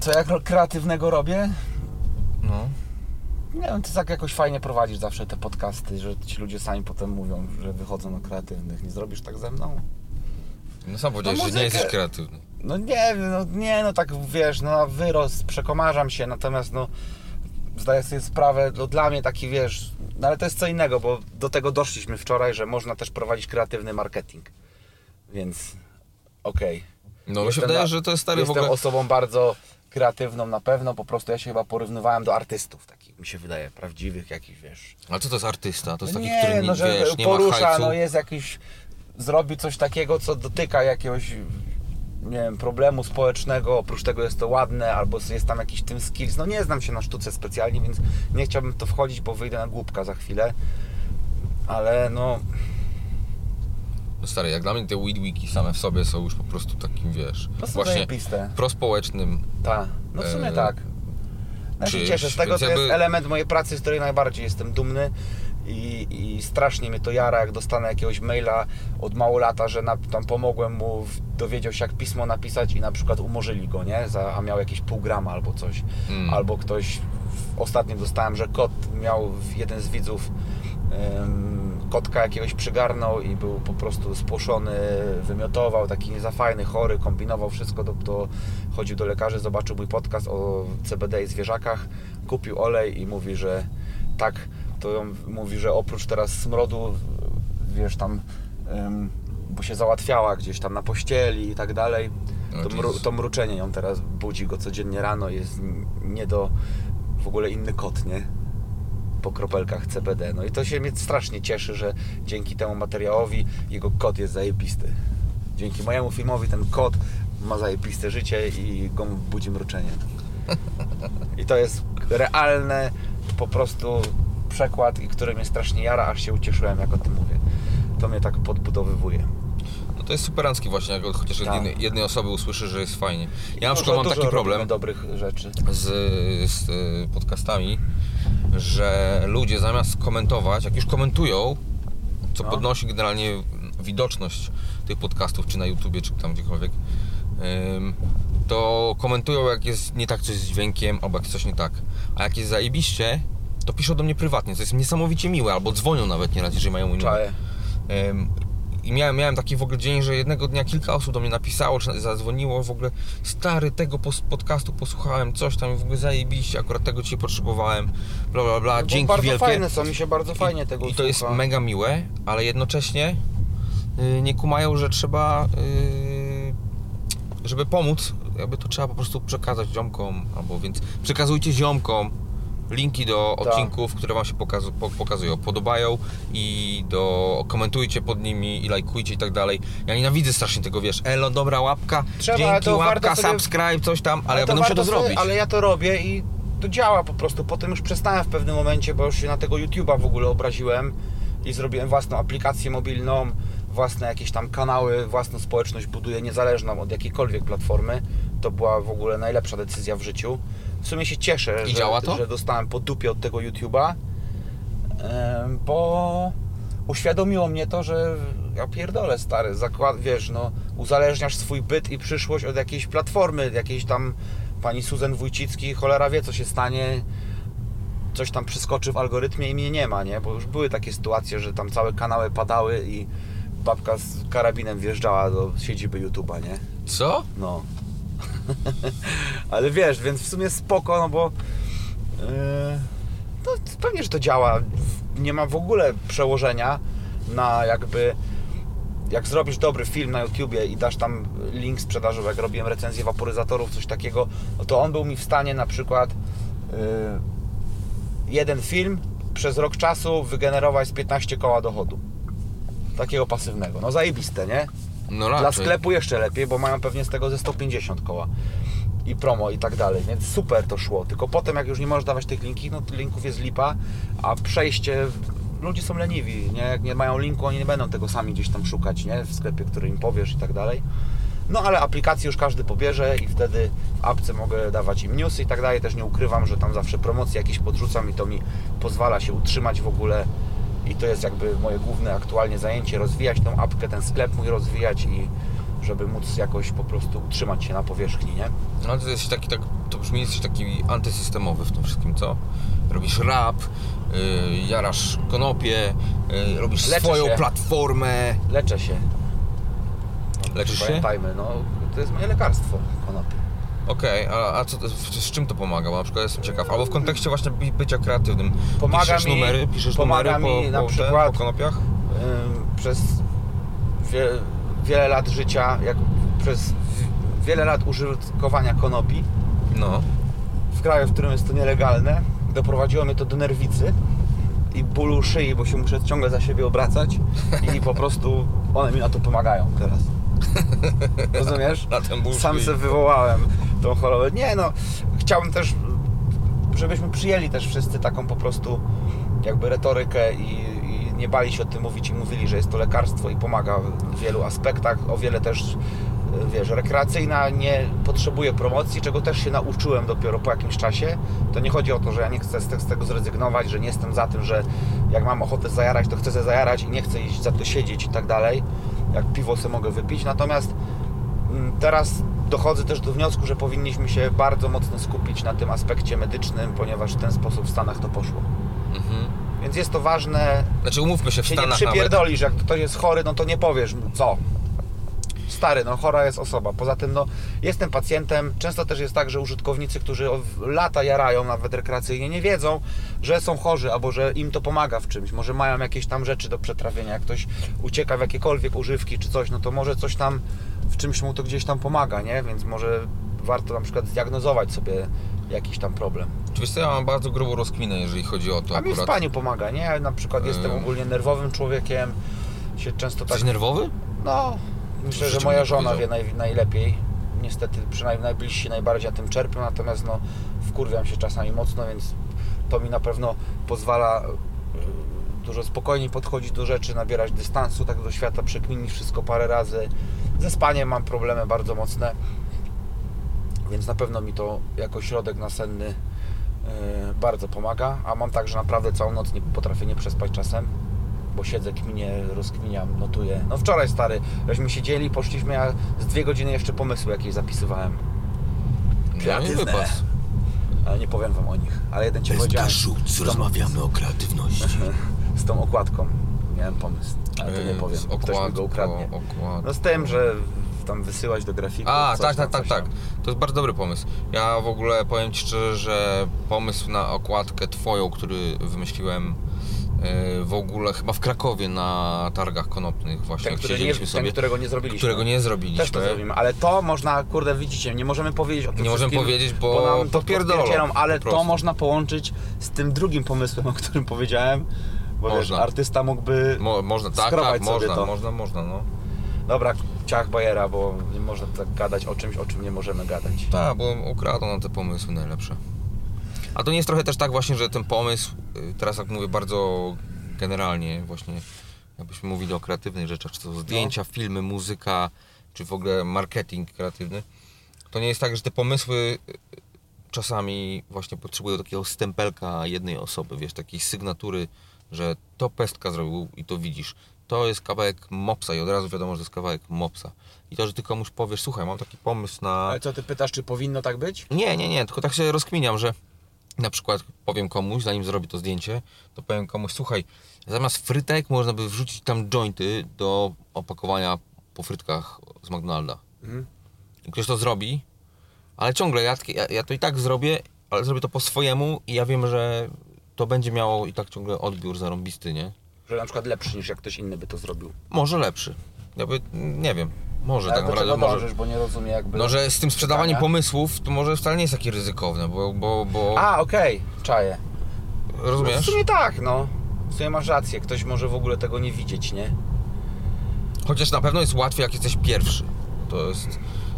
Co jak ro- kreatywnego robię? no. Nie wiem, ty tak jakoś fajnie prowadzisz zawsze te podcasty, że ci ludzie sami potem mówią, że wychodzą na kreatywnych. Nie zrobisz tak ze mną? No sam powiedziałeś, że muzykę. nie jesteś kreatywny. No nie no nie, no tak wiesz, no na wyrost, przekomarzam się, natomiast no zdaję sobie sprawę, no dla mnie taki wiesz, no ale to jest co innego, bo do tego doszliśmy wczoraj, że można też prowadzić kreatywny marketing, więc okej. No mi się wydaje, że to jest stary w Jestem ogóle... osobą bardzo kreatywną na pewno, po prostu ja się chyba porównywałem do artystów takich, mi się wydaje, prawdziwych jakichś, wiesz. Ale co to jest artysta? To jest taki, nie, który nie, no, że wiesz, nie ma porusza, hajcu. no jest jakiś, zrobi coś takiego, co dotyka jakiegoś, nie wiem, problemu społecznego, oprócz tego jest to ładne, albo jest tam jakiś tym skills, no nie znam się na sztuce specjalnie, więc nie chciałbym w to wchodzić, bo wyjdę na głupka za chwilę, ale no, No stary, jak dla mnie te Weedwiki same w sobie są już po prostu takim, wiesz, no właśnie zajebiste, prospołecznym. tak, no w sumie E, tak. Ja się czymś, cieszę z tego, to jest jakby- element mojej pracy, z której najbardziej jestem dumny i, i strasznie mnie to jara, jak dostanę jakiegoś maila od małolata, że na, tam pomogłem mu, dowiedział się jak pismo napisać i na przykład umorzyli go, nie? Za, a miał jakieś pół grama albo coś. Mm. Albo ktoś, ostatnio dostałem, że kot miał, jeden z widzów kotka jakiegoś przygarnął i był po prostu spłoszony, wymiotował, taki nie za fajny, chory, kombinował wszystko, to, to chodził do lekarzy, zobaczył mój podcast o CBD i zwierzakach, kupił olej i mówi, że tak, to on mówi, że oprócz teraz smrodu, wiesz, tam, em, bo się załatwiała gdzieś tam na pościeli i tak dalej, O to, mru, to mruczenie ją teraz budzi go codziennie rano, jest nie do, w ogóle inny kot, nie? po kropelkach CBD. No i to się mnie strasznie cieszy, że dzięki temu materiałowi jego kot jest zajebisty. Dzięki mojemu filmowi ten kot ma zajebiste życie i go budzi mruczenie. I to jest realne po prostu przekład, i który mnie strasznie jara, aż się ucieszyłem, jak o tym mówię. To mnie tak podbudowywuje. No to jest superancki właśnie, jak chociaż Tak. jednej, jednej osoby usłyszy, że jest fajnie. Ja na przykład mam taki problem dobrych rzeczy. z, z y, podcastami, że ludzie zamiast komentować, jak już komentują, co No. podnosi generalnie widoczność tych podcastów, czy na YouTubie, czy tam gdziekolwiek, to komentują jak jest nie tak coś z dźwiękiem, albo jak jest coś nie tak. A jak jest zajebiście, to piszą do mnie prywatnie, co jest niesamowicie miłe, albo dzwonią nawet nieraz, jeżeli mają mój numer. Ym, I miałem, miałem taki w ogóle dzień, że jednego dnia kilka osób do mnie napisało, czy zadzwoniło w ogóle stary, tego podcastu posłuchałem, coś tam w ogóle zajebiście, akurat tego Cię potrzebowałem, bla bla bla, No dzięki bardzo wielkie. fajne są, mi się bardzo fajnie tego I to jest słucha. mega miłe, ale jednocześnie y, nie kumają, że trzeba, y, żeby pomóc, jakby to trzeba po prostu przekazać ziomkom, albo więc przekazujcie ziomkom linki do Tak. odcinków, które Wam się pokazu, po, pokazują, podobają i do komentujcie pod nimi i lajkujcie i tak dalej. Ja nienawidzę strasznie tego, wiesz, elo, dobra łapka, Trzeba, ale dzięki, to łapka, sobie- subscribe, coś tam, ale, to będę musiał to sobie- zrobić. Ale ja to robię i to działa po prostu. Potem już przestałem w pewnym momencie, bo już się na tego YouTube'a w ogóle obraziłem i zrobiłem własną aplikację mobilną, własne jakieś tam kanały, własną społeczność buduję niezależną od jakiejkolwiek platformy. To była w ogóle najlepsza decyzja w życiu. W sumie się cieszę, I że, działa to? że dostałem po dupie od tego YouTube'a, bo uświadomiło mnie to, że ja pierdolę stary, zakład, wiesz, no uzależniasz swój byt i przyszłość od jakiejś platformy, jakiejś tam pani Susan Wójcicki, cholera wie co się stanie, coś tam przyskoczy w algorytmie i mnie nie ma, nie? Bo już były takie sytuacje, że tam całe kanały padały i babka z karabinem wjeżdżała do siedziby YouTube'a, nie? Co? No. Ale wiesz, więc w sumie spoko, no bo yy, to pewnie, że to działa. Nie ma w ogóle przełożenia na jakby jak zrobisz dobry film na YouTubie i dasz tam link sprzedażowy, jak robiłem recenzję waporyzatorów, coś takiego, no to on był mi w stanie na przykład yy, jeden film przez rok czasu wygenerować z 15 koła dochodu. Takiego pasywnego. No zajebiste, nie? No Dla sklepu jeszcze lepiej, bo mają pewnie z tego ze 150 koła i promo i tak dalej, więc super to szło. Tylko potem jak już nie możesz dawać tych linki, no linków jest lipa, a przejście ludzie są leniwi, nie? Jak nie mają linku, oni nie będą tego sami gdzieś tam szukać, nie? W sklepie, który im powiesz i tak dalej. No ale aplikację już każdy pobierze i wtedy w apce mogę dawać im newsy i tak dalej. Też nie ukrywam, że tam zawsze promocje jakieś podrzucam i to mi pozwala się utrzymać w ogóle i to jest jakby moje główne aktualnie zajęcie, rozwijać tą apkę, ten sklep mój rozwijać i żeby móc jakoś po prostu utrzymać się na powierzchni, nie? No to jest taki, tak, to brzmi jesteś taki antysystemowy w tym wszystkim, co? Robisz rap, yy, jarasz konopie, yy, robisz Leczę swoją się. platformę. Leczę się. Leczysz się? Pamiętajmy, no to jest moje lekarstwo, konopie. Okej, a, a co, z czym to pomaga? Bo na przykład jestem ciekaw. Albo w kontekście właśnie by- bycia kreatywnym. Pomaga piszesz mi- numery, piszesz pomaga numery po, mi na po, ten, przykład- po konopiach? Ym, przez wie, wiele lat życia, jak przez wiele lat użytkowania konopi No. w kraju, w którym jest to nielegalne, doprowadziło mnie to do nerwicy i bólu szyi, bo się muszę ciągle za siebie obracać i po prostu one mi na to pomagają teraz. Rozumiesz? Na ten ból Sam sobie wywołałem tą chorobę. Nie no, chciałbym też, żebyśmy przyjęli też wszyscy taką po prostu jakby retorykę i, i nie bali się o tym mówić i mówili, że jest to lekarstwo i pomaga w wielu aspektach. O wiele też, wiesz, rekreacyjna nie potrzebuje promocji, czego też się nauczyłem dopiero po jakimś czasie. To nie chodzi o to, że ja nie chcę z te- z tego zrezygnować, że nie jestem za tym, że jak mam ochotę zajarać, to chcę se zajarać i nie chcę iść za to siedzieć i tak dalej. Jak piwo sobie mogę wypić. Natomiast Mm, Teraz dochodzę też do wniosku, że powinniśmy się bardzo mocno skupić na tym aspekcie medycznym, ponieważ w ten sposób w Stanach to poszło. Mhm. Więc jest to ważne. Znaczy umówmy się w Się nie Stanach nawet. przypierdolisz, jak ktoś jest chory, no to nie powiesz mu co. Stary, no chora jest osoba. Poza tym, no jestem pacjentem. Często też jest tak, że użytkownicy, którzy lata jarają nawet rekreacyjnie, nie wiedzą, że są chorzy albo że im to pomaga w czymś. Może mają jakieś tam rzeczy do przetrawienia. Jak ktoś ucieka w jakiekolwiek używki czy coś, no to może coś tam w czymś mu to gdzieś tam pomaga, nie? Więc może warto na przykład zdiagnozować sobie jakiś tam problem. Oczywiście ja mam bardzo grubą rozkminę, jeżeli chodzi o to A mi w akurat. spaniu pomaga, nie? Ja na przykład jestem ogólnie nerwowym człowiekiem. Się często tak Jesteś nerwowy? no, myślę, że życiu moja bym żona wie powiedział. naj, najlepiej. Niestety, przynajmniej najbliżsi najbardziej na tym czerpią, natomiast no, wkurwiam się czasami mocno, więc to mi na pewno pozwala y, dużo spokojniej podchodzić do rzeczy, nabierać dystansu tak do świata, przekminić wszystko parę razy. Ze spaniem mam problemy bardzo mocne, więc na pewno mi to jako środek nasenny y, bardzo pomaga, a mam tak, że naprawdę całą noc nie potrafię nie przespać czasem bo siedzę, kminię, rozkminiam, notuję. No wczoraj, stary, żeśmy siedzieli, poszliśmy, ja z dwie godziny jeszcze pomysły jakieś zapisywałem. Kreatywne. wypas. Ale nie powiem Wam o nich. Ale jeden Ci Bez powiedziałem. z tą- rozmawiamy o kreatywności. Z tą okładką miałem pomysł, ale to nie Yy, powiem, z ktoś mi go okładką, ukradnie. okładką. No z tym, że tam wysyłać do grafików. A, coś tak, tam, tak, tak, tak. To jest bardzo dobry pomysł. Ja w ogóle powiem Ci szczerze, że pomysł na okładkę Twoją, który wymyśliłem yy, w ogóle chyba w Krakowie na targach konopnych właśnie, Ten, który nie, siedzieliśmy ten, sobie, którego nie zrobiliśmy. którego nie zrobiliśmy. Też to zrobimy, ale to można, kurde, widzicie, nie możemy powiedzieć o tym Nie możemy powiedzieć, bo nam to podpierdzielą, ale po to można połączyć z tym drugim pomysłem, o którym powiedziałem, bo wiesz, Można. artysta mógłby... Mo, można, tak, tak, można, to. można, można, no. Dobra, ciach bajera, bo nie można tak gadać o czymś, o czym nie możemy gadać. Tak, bo ukradną nam te pomysły najlepsze. A to nie jest trochę też tak właśnie, że ten pomysł, y, teraz jak mówię bardzo generalnie właśnie, jakbyśmy mówili o kreatywnych rzeczach, czy to zdjęcia, filmy, muzyka, czy w ogóle marketing kreatywny, to nie jest tak, że te pomysły y, czasami właśnie potrzebują takiego stempelka jednej osoby, wiesz, takiej sygnatury, że to pestka zrobił i to widzisz. To jest kawałek mopsa i od razu wiadomo, że to jest kawałek mopsa. I to, że ty komuś powiesz, słuchaj, mam taki pomysł na... Ale co, ty pytasz, czy powinno tak być? Nie, nie, nie, tylko tak się rozkminiam, że na przykład powiem komuś, zanim zrobi to zdjęcie, to powiem komuś, słuchaj, zamiast frytek można by wrzucić tam jointy do opakowania po frytkach z McDonalda. Mhm. I ktoś to zrobi, ale ciągle ja, ja, ja to i tak zrobię, ale zrobię to po swojemu i ja wiem, że to będzie miało i tak ciągle odbiór zarąbisty, nie? Że na przykład lepszy niż jak ktoś inny by to zrobił. Może lepszy. Jakby, nie wiem, może Ale tak naprawdę, może... dążysz, bo nie rozumiem jakby... No, że z tym sprzedawaniem pytania. pomysłów to może wcale nie jest takie ryzykowne, bo, bo, bo A, okej, czaję. No, w rozumiesz? sumie tak, no. W sumie masz rację, ktoś może w ogóle tego nie widzieć, nie? Chociaż na pewno jest łatwiej, jak jesteś pierwszy. To jest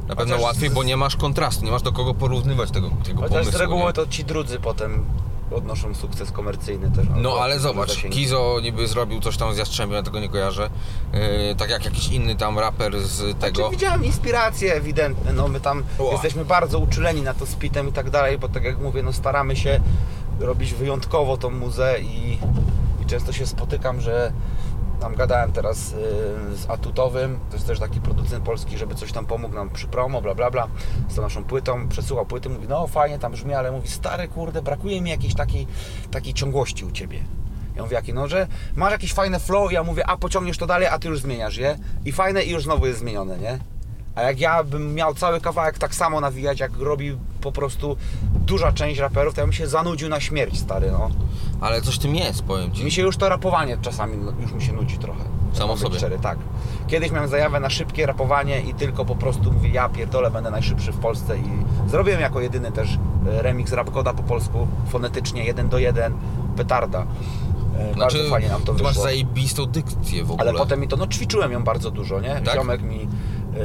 na pewno Chociaż łatwiej, z- bo nie masz kontrastu, nie masz do kogo porównywać tego, tego Chociaż pomysłu. z reguły nie? to ci drudzy potem odnoszą sukces komercyjny też. No ale zobacz, zasięgi. Kizo niby zrobił coś tam z Jastrzębiem, ja tego nie kojarzę. Yy, tak jak jakiś inny tam raper z tego. Znaczy, widziałem inspiracje ewidentne, no my tam Ła. jesteśmy bardzo uczuleni na to z pitem i tak dalej, bo tak jak mówię, no staramy się robić wyjątkowo tą muzę i, i często się spotykam, że tam gadałem teraz y, z Atutowym, to jest też taki producent polski, żeby coś tam pomógł nam przy promo, bla bla bla, z tą naszą płytą, przesłuchał płyty, mówi, no fajnie tam brzmi, ale mówi, stary kurde, brakuje mi jakiejś takiej, takiej ciągłości u Ciebie. Ja mówię, jaki? No, że masz jakieś fajne flow, ja mówię, a pociągniesz to dalej, a ty już zmieniasz je. I fajne i już znowu jest zmienione, nie? A jak ja bym miał cały kawałek tak samo nawijać, jak robi po prostu duża część raperów, to ja bym się zanudził na śmierć, stary, no. Ale coś w tym jest, powiem ci. Mi się już to rapowanie czasami już mi się nudzi trochę. Samo sobie. Szczery, tak. Kiedyś miałem zajawę na szybkie rapowanie i tylko po prostu mówię, ja pierdolę, będę najszybszy w Polsce i zrobiłem jako jedyny też e, remix rap koda po polsku, fonetycznie, jeden do jeden, petarda. E, Znaczy, bardzo fajnie nam to ty masz wyszło. zajebistą dykcję w ogóle. Ale potem mi to, no ćwiczyłem ją bardzo dużo, nie? Tak? Ziomek mi,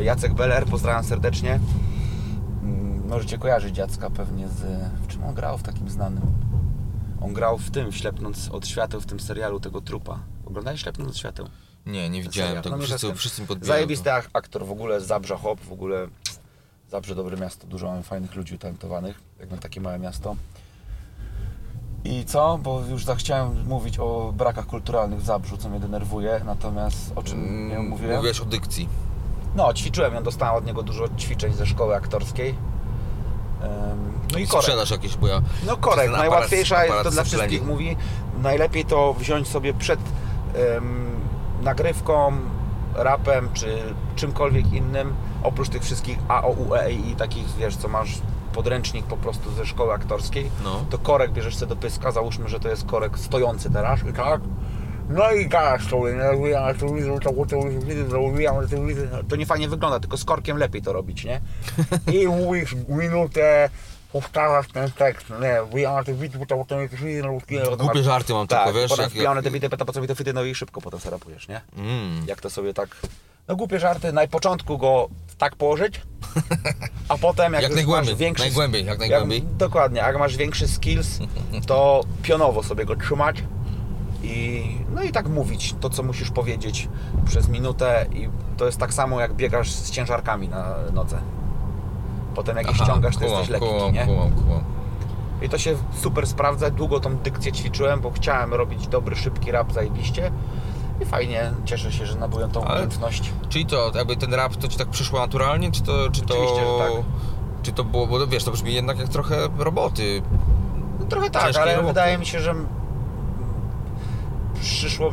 Jacek Beller, pozdrawiam serdecznie. Mm, Możecie kojarzyć Jacka pewnie z... W czym on grał w takim znanym? On grał w tym, w Ślepnąc od świateł, w tym serialu tego trupa. Oglądałeś Ślepnąc od świateł? Nie, nie widziałem Serial. tego. No, wszyscy, wszyscy mi podbijają. Zajebisty ak- aktor w ogóle, z Zabrza Hop, w ogóle Zabrze dobre miasto, dużo mamy fajnych ludzi utalentowanych, jak na takie małe miasto. I co? Bo już zachciałem mówić o brakach kulturalnych w Zabrzu, co mnie denerwuje, natomiast o czym nie Mm, mówiłem? Mówiłeś o dykcji. No, ćwiczyłem ją, dostałem od niego dużo ćwiczeń ze szkoły aktorskiej. No i korek. Sprzedaż jakieś, bo ja... No korek, aparat- najłatwiejsza jest, to dla wszystkich mówi, najlepiej to wziąć sobie przed nagrywką, rapem, czy czymkolwiek innym, oprócz tych wszystkich A, O, U, E i takich, wiesz, co masz podręcznik po prostu ze szkoły aktorskiej, No. to korek bierzesz sobie do pyska, załóżmy, że to jest korek stojący teraz i tak, no i gadasz sobie, nie? Rozwijam telewizor, to telewizor, rozwijam telewizor. To nie fajnie wygląda, tylko z korkiem lepiej to robić, nie? I mówisz minutę, powtarzasz ten tekst, nie, wyjęłam te bity, bo to potem jest Głupie żarty mam tak, tylko, wiesz, potem jak- wpijane te bity, po co mi te fyty, no i szybko potem sobie rapujesz, nie? Mm. Jak to sobie tak, no głupie żarty, na początku go tak położyć, a potem jak, Jak masz większy... najgłębiej, jak najgłębiej. dokładnie, jak masz większy skills, to pionowo sobie go trzymać i no i tak mówić to, co musisz powiedzieć przez minutę i to jest tak samo, jak biegasz z ciężarkami na nodze. Potem jak je ściągasz, to kumam, jesteś lekki, kumam, nie? Kumam. I to się super sprawdza. Długo tą dykcję ćwiczyłem, bo chciałem robić dobry, szybki rap zajebiście. I fajnie, cieszę się, że nabyłem tą Ale- umiejętność. Czyli to, jakby ten rap, to ci tak przyszło naturalnie, czy to... Czy to że tak. Czy to było, bo wiesz, to brzmi jednak jak trochę roboty. No, trochę tak, Ciężkiej ale roboty. wydaje mi się, że przyszło,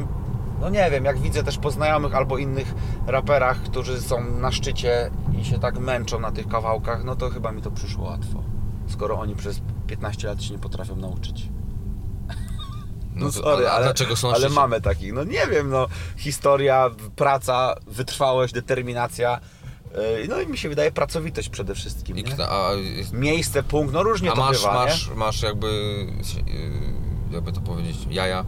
no nie wiem, jak widzę też po znajomych albo innych raperach, którzy są na szczycie i się tak męczą na tych kawałkach, no to chyba mi to przyszło łatwo. Skoro oni przez 15 lat się nie potrafią nauczyć. No, to- sorry, ale, dlaczego są ale mamy takich. No nie wiem, no historia, praca, wytrwałość, determinacja. yy, No i mi się wydaje pracowitość przede wszystkim. I a, Miejsce, punkt, no różnie a to masz, bywa, masz, nie? masz jakby, yy, jakby to powiedzieć, jaja,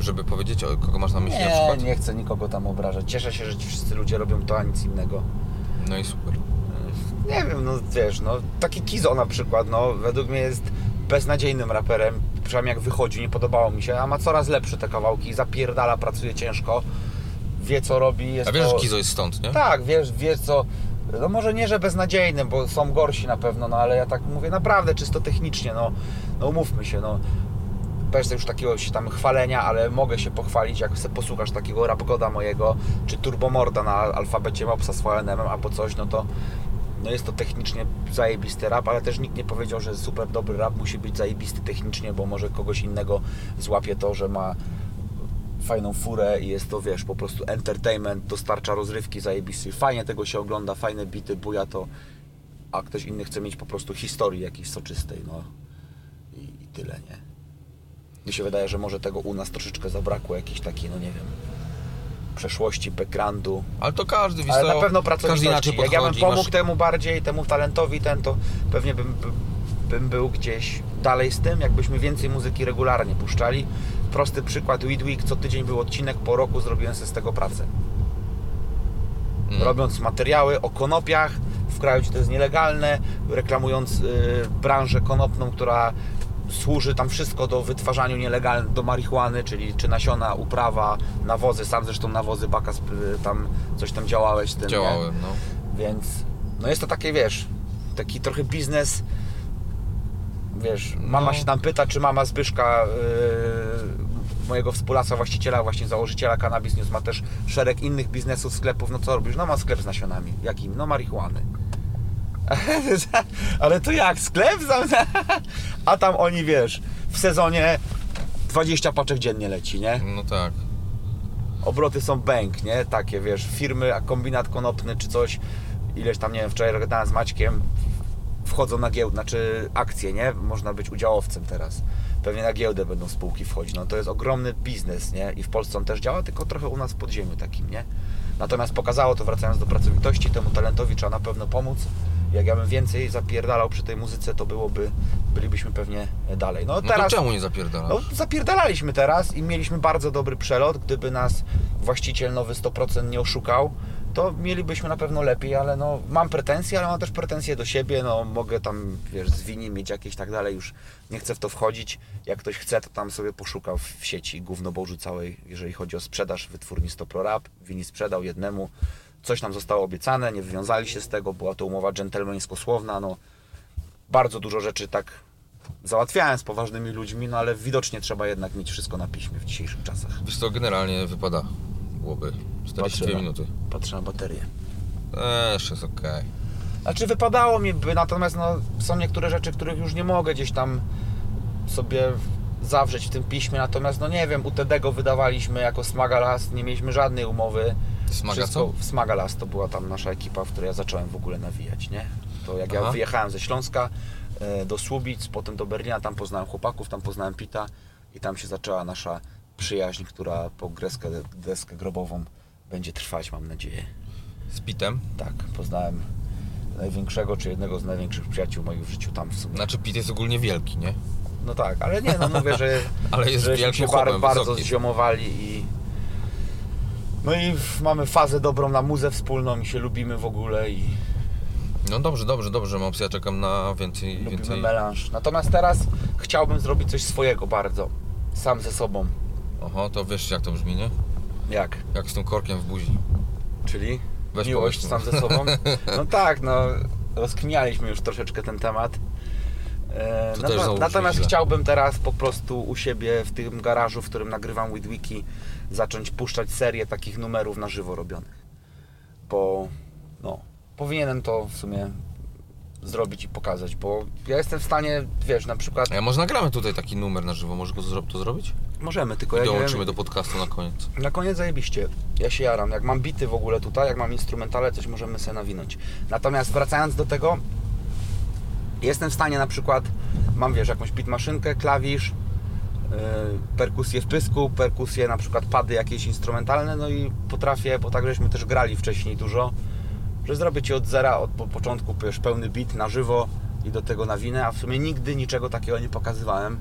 żeby powiedzieć, o kogo masz na myśli na Nie, przykład? nie chcę nikogo tam obrażać. Cieszę się, że ci wszyscy ludzie robią to, a nic innego. No i super. Nie wiem, no wiesz, no taki Kizo na przykład, no według mnie jest beznadziejnym raperem, przynajmniej jak wychodzi, nie podobało mi się, a ma coraz lepsze te kawałki, zapierdala, pracuje ciężko, wie co robi, jest A wiesz, to... że Kizo jest stąd, nie? Tak, wiesz, wiesz co, no może nie, że beznadziejnym, bo są gorsi na pewno, no ale ja tak mówię naprawdę czysto technicznie, no, no umówmy się, no bez już takiego się tam chwalenia, ale mogę się pochwalić, jak sobie posłuchasz takiego rapgoda mojego, czy turbomorda na alfabecie Mopsa z VNM albo coś, no to no jest to technicznie zajebisty rap, ale też nikt nie powiedział, że super dobry rap musi być zajebisty technicznie, bo może kogoś innego złapie to, że ma fajną furę i jest to, wiesz, po prostu entertainment, dostarcza rozrywki zajebistej. Fajnie tego się ogląda, fajne bity, buja to, a ktoś inny chce mieć po prostu historii jakiejś soczystej, no i, i tyle, nie? Mi się wydaje, że może tego u nas troszeczkę zabrakło, jakiejś takiej, no nie wiem, przeszłości, backgroundu, Ale to każdy, wiesz ale na pewno pracowitości. inaczej Jak ja bym podchodzi, pomógł masz- temu bardziej, temu talentowi ten, to pewnie bym, bym, był gdzieś dalej z tym, jakbyśmy więcej muzyki regularnie puszczali. Prosty przykład, Week, co tydzień był odcinek, po roku zrobiłem sobie z tego pracę. Mm. Robiąc materiały o konopiach, w kraju, gdzie to jest nielegalne, reklamując y, branżę konopną, która służy tam wszystko do wytwarzaniu nielegalnych, do marihuany, czyli czy nasiona, uprawa, nawozy, sam zresztą nawozy Bakas, y, tam coś tam działałeś z tym, nie? Działałem, no. Więc no jest to takie, wiesz, taki trochę biznes. Wiesz, mama No. się tam pyta, czy mama Zbyszka, yy, mojego współlasa, właściciela, właśnie założyciela Cannabis News, ma też szereg innych biznesów, sklepów. No co robisz? No ma sklep z nasionami. Jakim? No marihuany. Ale to jak? Sklep? A tam oni, wiesz, w sezonie 20 paczek dziennie leci, nie? No tak. obroty są bęk, nie? Takie, wiesz, firmy, a kombinat konopny czy coś, ileś tam, nie wiem, wczoraj gadałem z Maćkiem, wchodzą na giełdę, znaczy akcje, nie? Można być udziałowcem teraz. Pewnie na giełdę będą spółki wchodzić. No to jest ogromny biznes, nie? I w Polsce on też działa, tylko trochę u nas w podziemiu takim, nie? Natomiast pokazało to, wracając do pracowitości, temu talentowi trzeba na pewno pomóc. Jak ja bym więcej zapierdalał przy tej muzyce, to byłoby, bylibyśmy pewnie dalej. No No teraz... to czemu nie zapierdalasz? No, zapierdalaliśmy teraz i mieliśmy bardzo dobry przelot. Gdyby nas właściciel nowy 100% nie oszukał, to mielibyśmy na pewno lepiej, ale no, mam pretensje, ale mam też pretensje do siebie. No, mogę tam, wiesz, z wini mieć jakieś tak dalej, już nie chcę w to wchodzić. Jak ktoś chce, to tam sobie poszukał w sieci gówno Bożu całej, jeżeli chodzi o sprzedaż wytwórni Stoprorap. Wini sprzedał jednemu. Coś nam zostało obiecane, nie wywiązali się z tego, była to umowa dżentelmeńsko-słowna, no bardzo dużo rzeczy tak załatwiałem z poważnymi ludźmi, no ale widocznie trzeba jednak mieć wszystko na piśmie w dzisiejszych czasach. Wiesz co, generalnie wypada byłoby 42 Patrzę minuty. Patrzę na baterię. Eee, jeszcze jest okej. Znaczy wypadało mi by, natomiast no, są niektóre rzeczy, których już nie mogę gdzieś tam sobie zawrzeć w tym piśmie, natomiast no nie wiem, UTD go wydawaliśmy jako Smagalas, nie mieliśmy żadnej umowy. Smaga co? w Smagalas to była tam nasza ekipa, w której ja zacząłem w ogóle nawijać, nie? To jak ja Aha. wyjechałem ze Śląska e, do Słubic, potem do Berlina, tam poznałem chłopaków, tam poznałem Pita i tam się zaczęła nasza przyjaźń, która po greskę, deskę grobową będzie trwać, mam nadzieję. Z pitem. Tak, poznałem największego, czy jednego z największych przyjaciół moich w życiu tam w sumie. Znaczy pit jest ogólnie wielki, nie? No tak, ale nie, no mówię, że, Ale jest wielkim się bar, bardzo zziomowali i no i mamy fazę dobrą na muzę wspólną i się lubimy w ogóle i No dobrze, dobrze, dobrze, Mops, ja czekam na więcej, lubimy więcej... melanż. Natomiast teraz chciałbym zrobić coś swojego bardzo, sam ze sobą. Oho, to wiesz jak to brzmi, nie? Jak? Jak z tym korkiem w buzi. Czyli Weź miłość sam ze sobą? No tak, no rozkminialiśmy już troszeczkę ten temat. E, To natomiast źle. chciałbym teraz po prostu u siebie w tym garażu, w którym nagrywam Widwiki, zacząć puszczać serię takich numerów na żywo robionych. Bo no, powinienem to w sumie zrobić i pokazać, bo ja jestem w stanie, wiesz, na przykład A ja może nagramy tutaj taki numer na żywo, może go zro- to zrobić? możemy, tylko I ja dołączymy wiem, do podcastu na koniec. na koniec zajebiście. Ja się jaram. Jak mam bity w ogóle tutaj, jak mam instrumentale, coś możemy sobie nawinąć. Natomiast wracając do tego, jestem w stanie na przykład, mam wiesz, jakąś beat maszynkę, klawisz, yy, perkusję w pysku, perkusję na przykład pady jakieś instrumentalne, no i potrafię, bo tak żeśmy też grali wcześniej dużo, że zrobię Ci od zera, od po początku wiesz, pełny beat na żywo i do tego nawinę, a w sumie nigdy niczego takiego nie pokazywałem.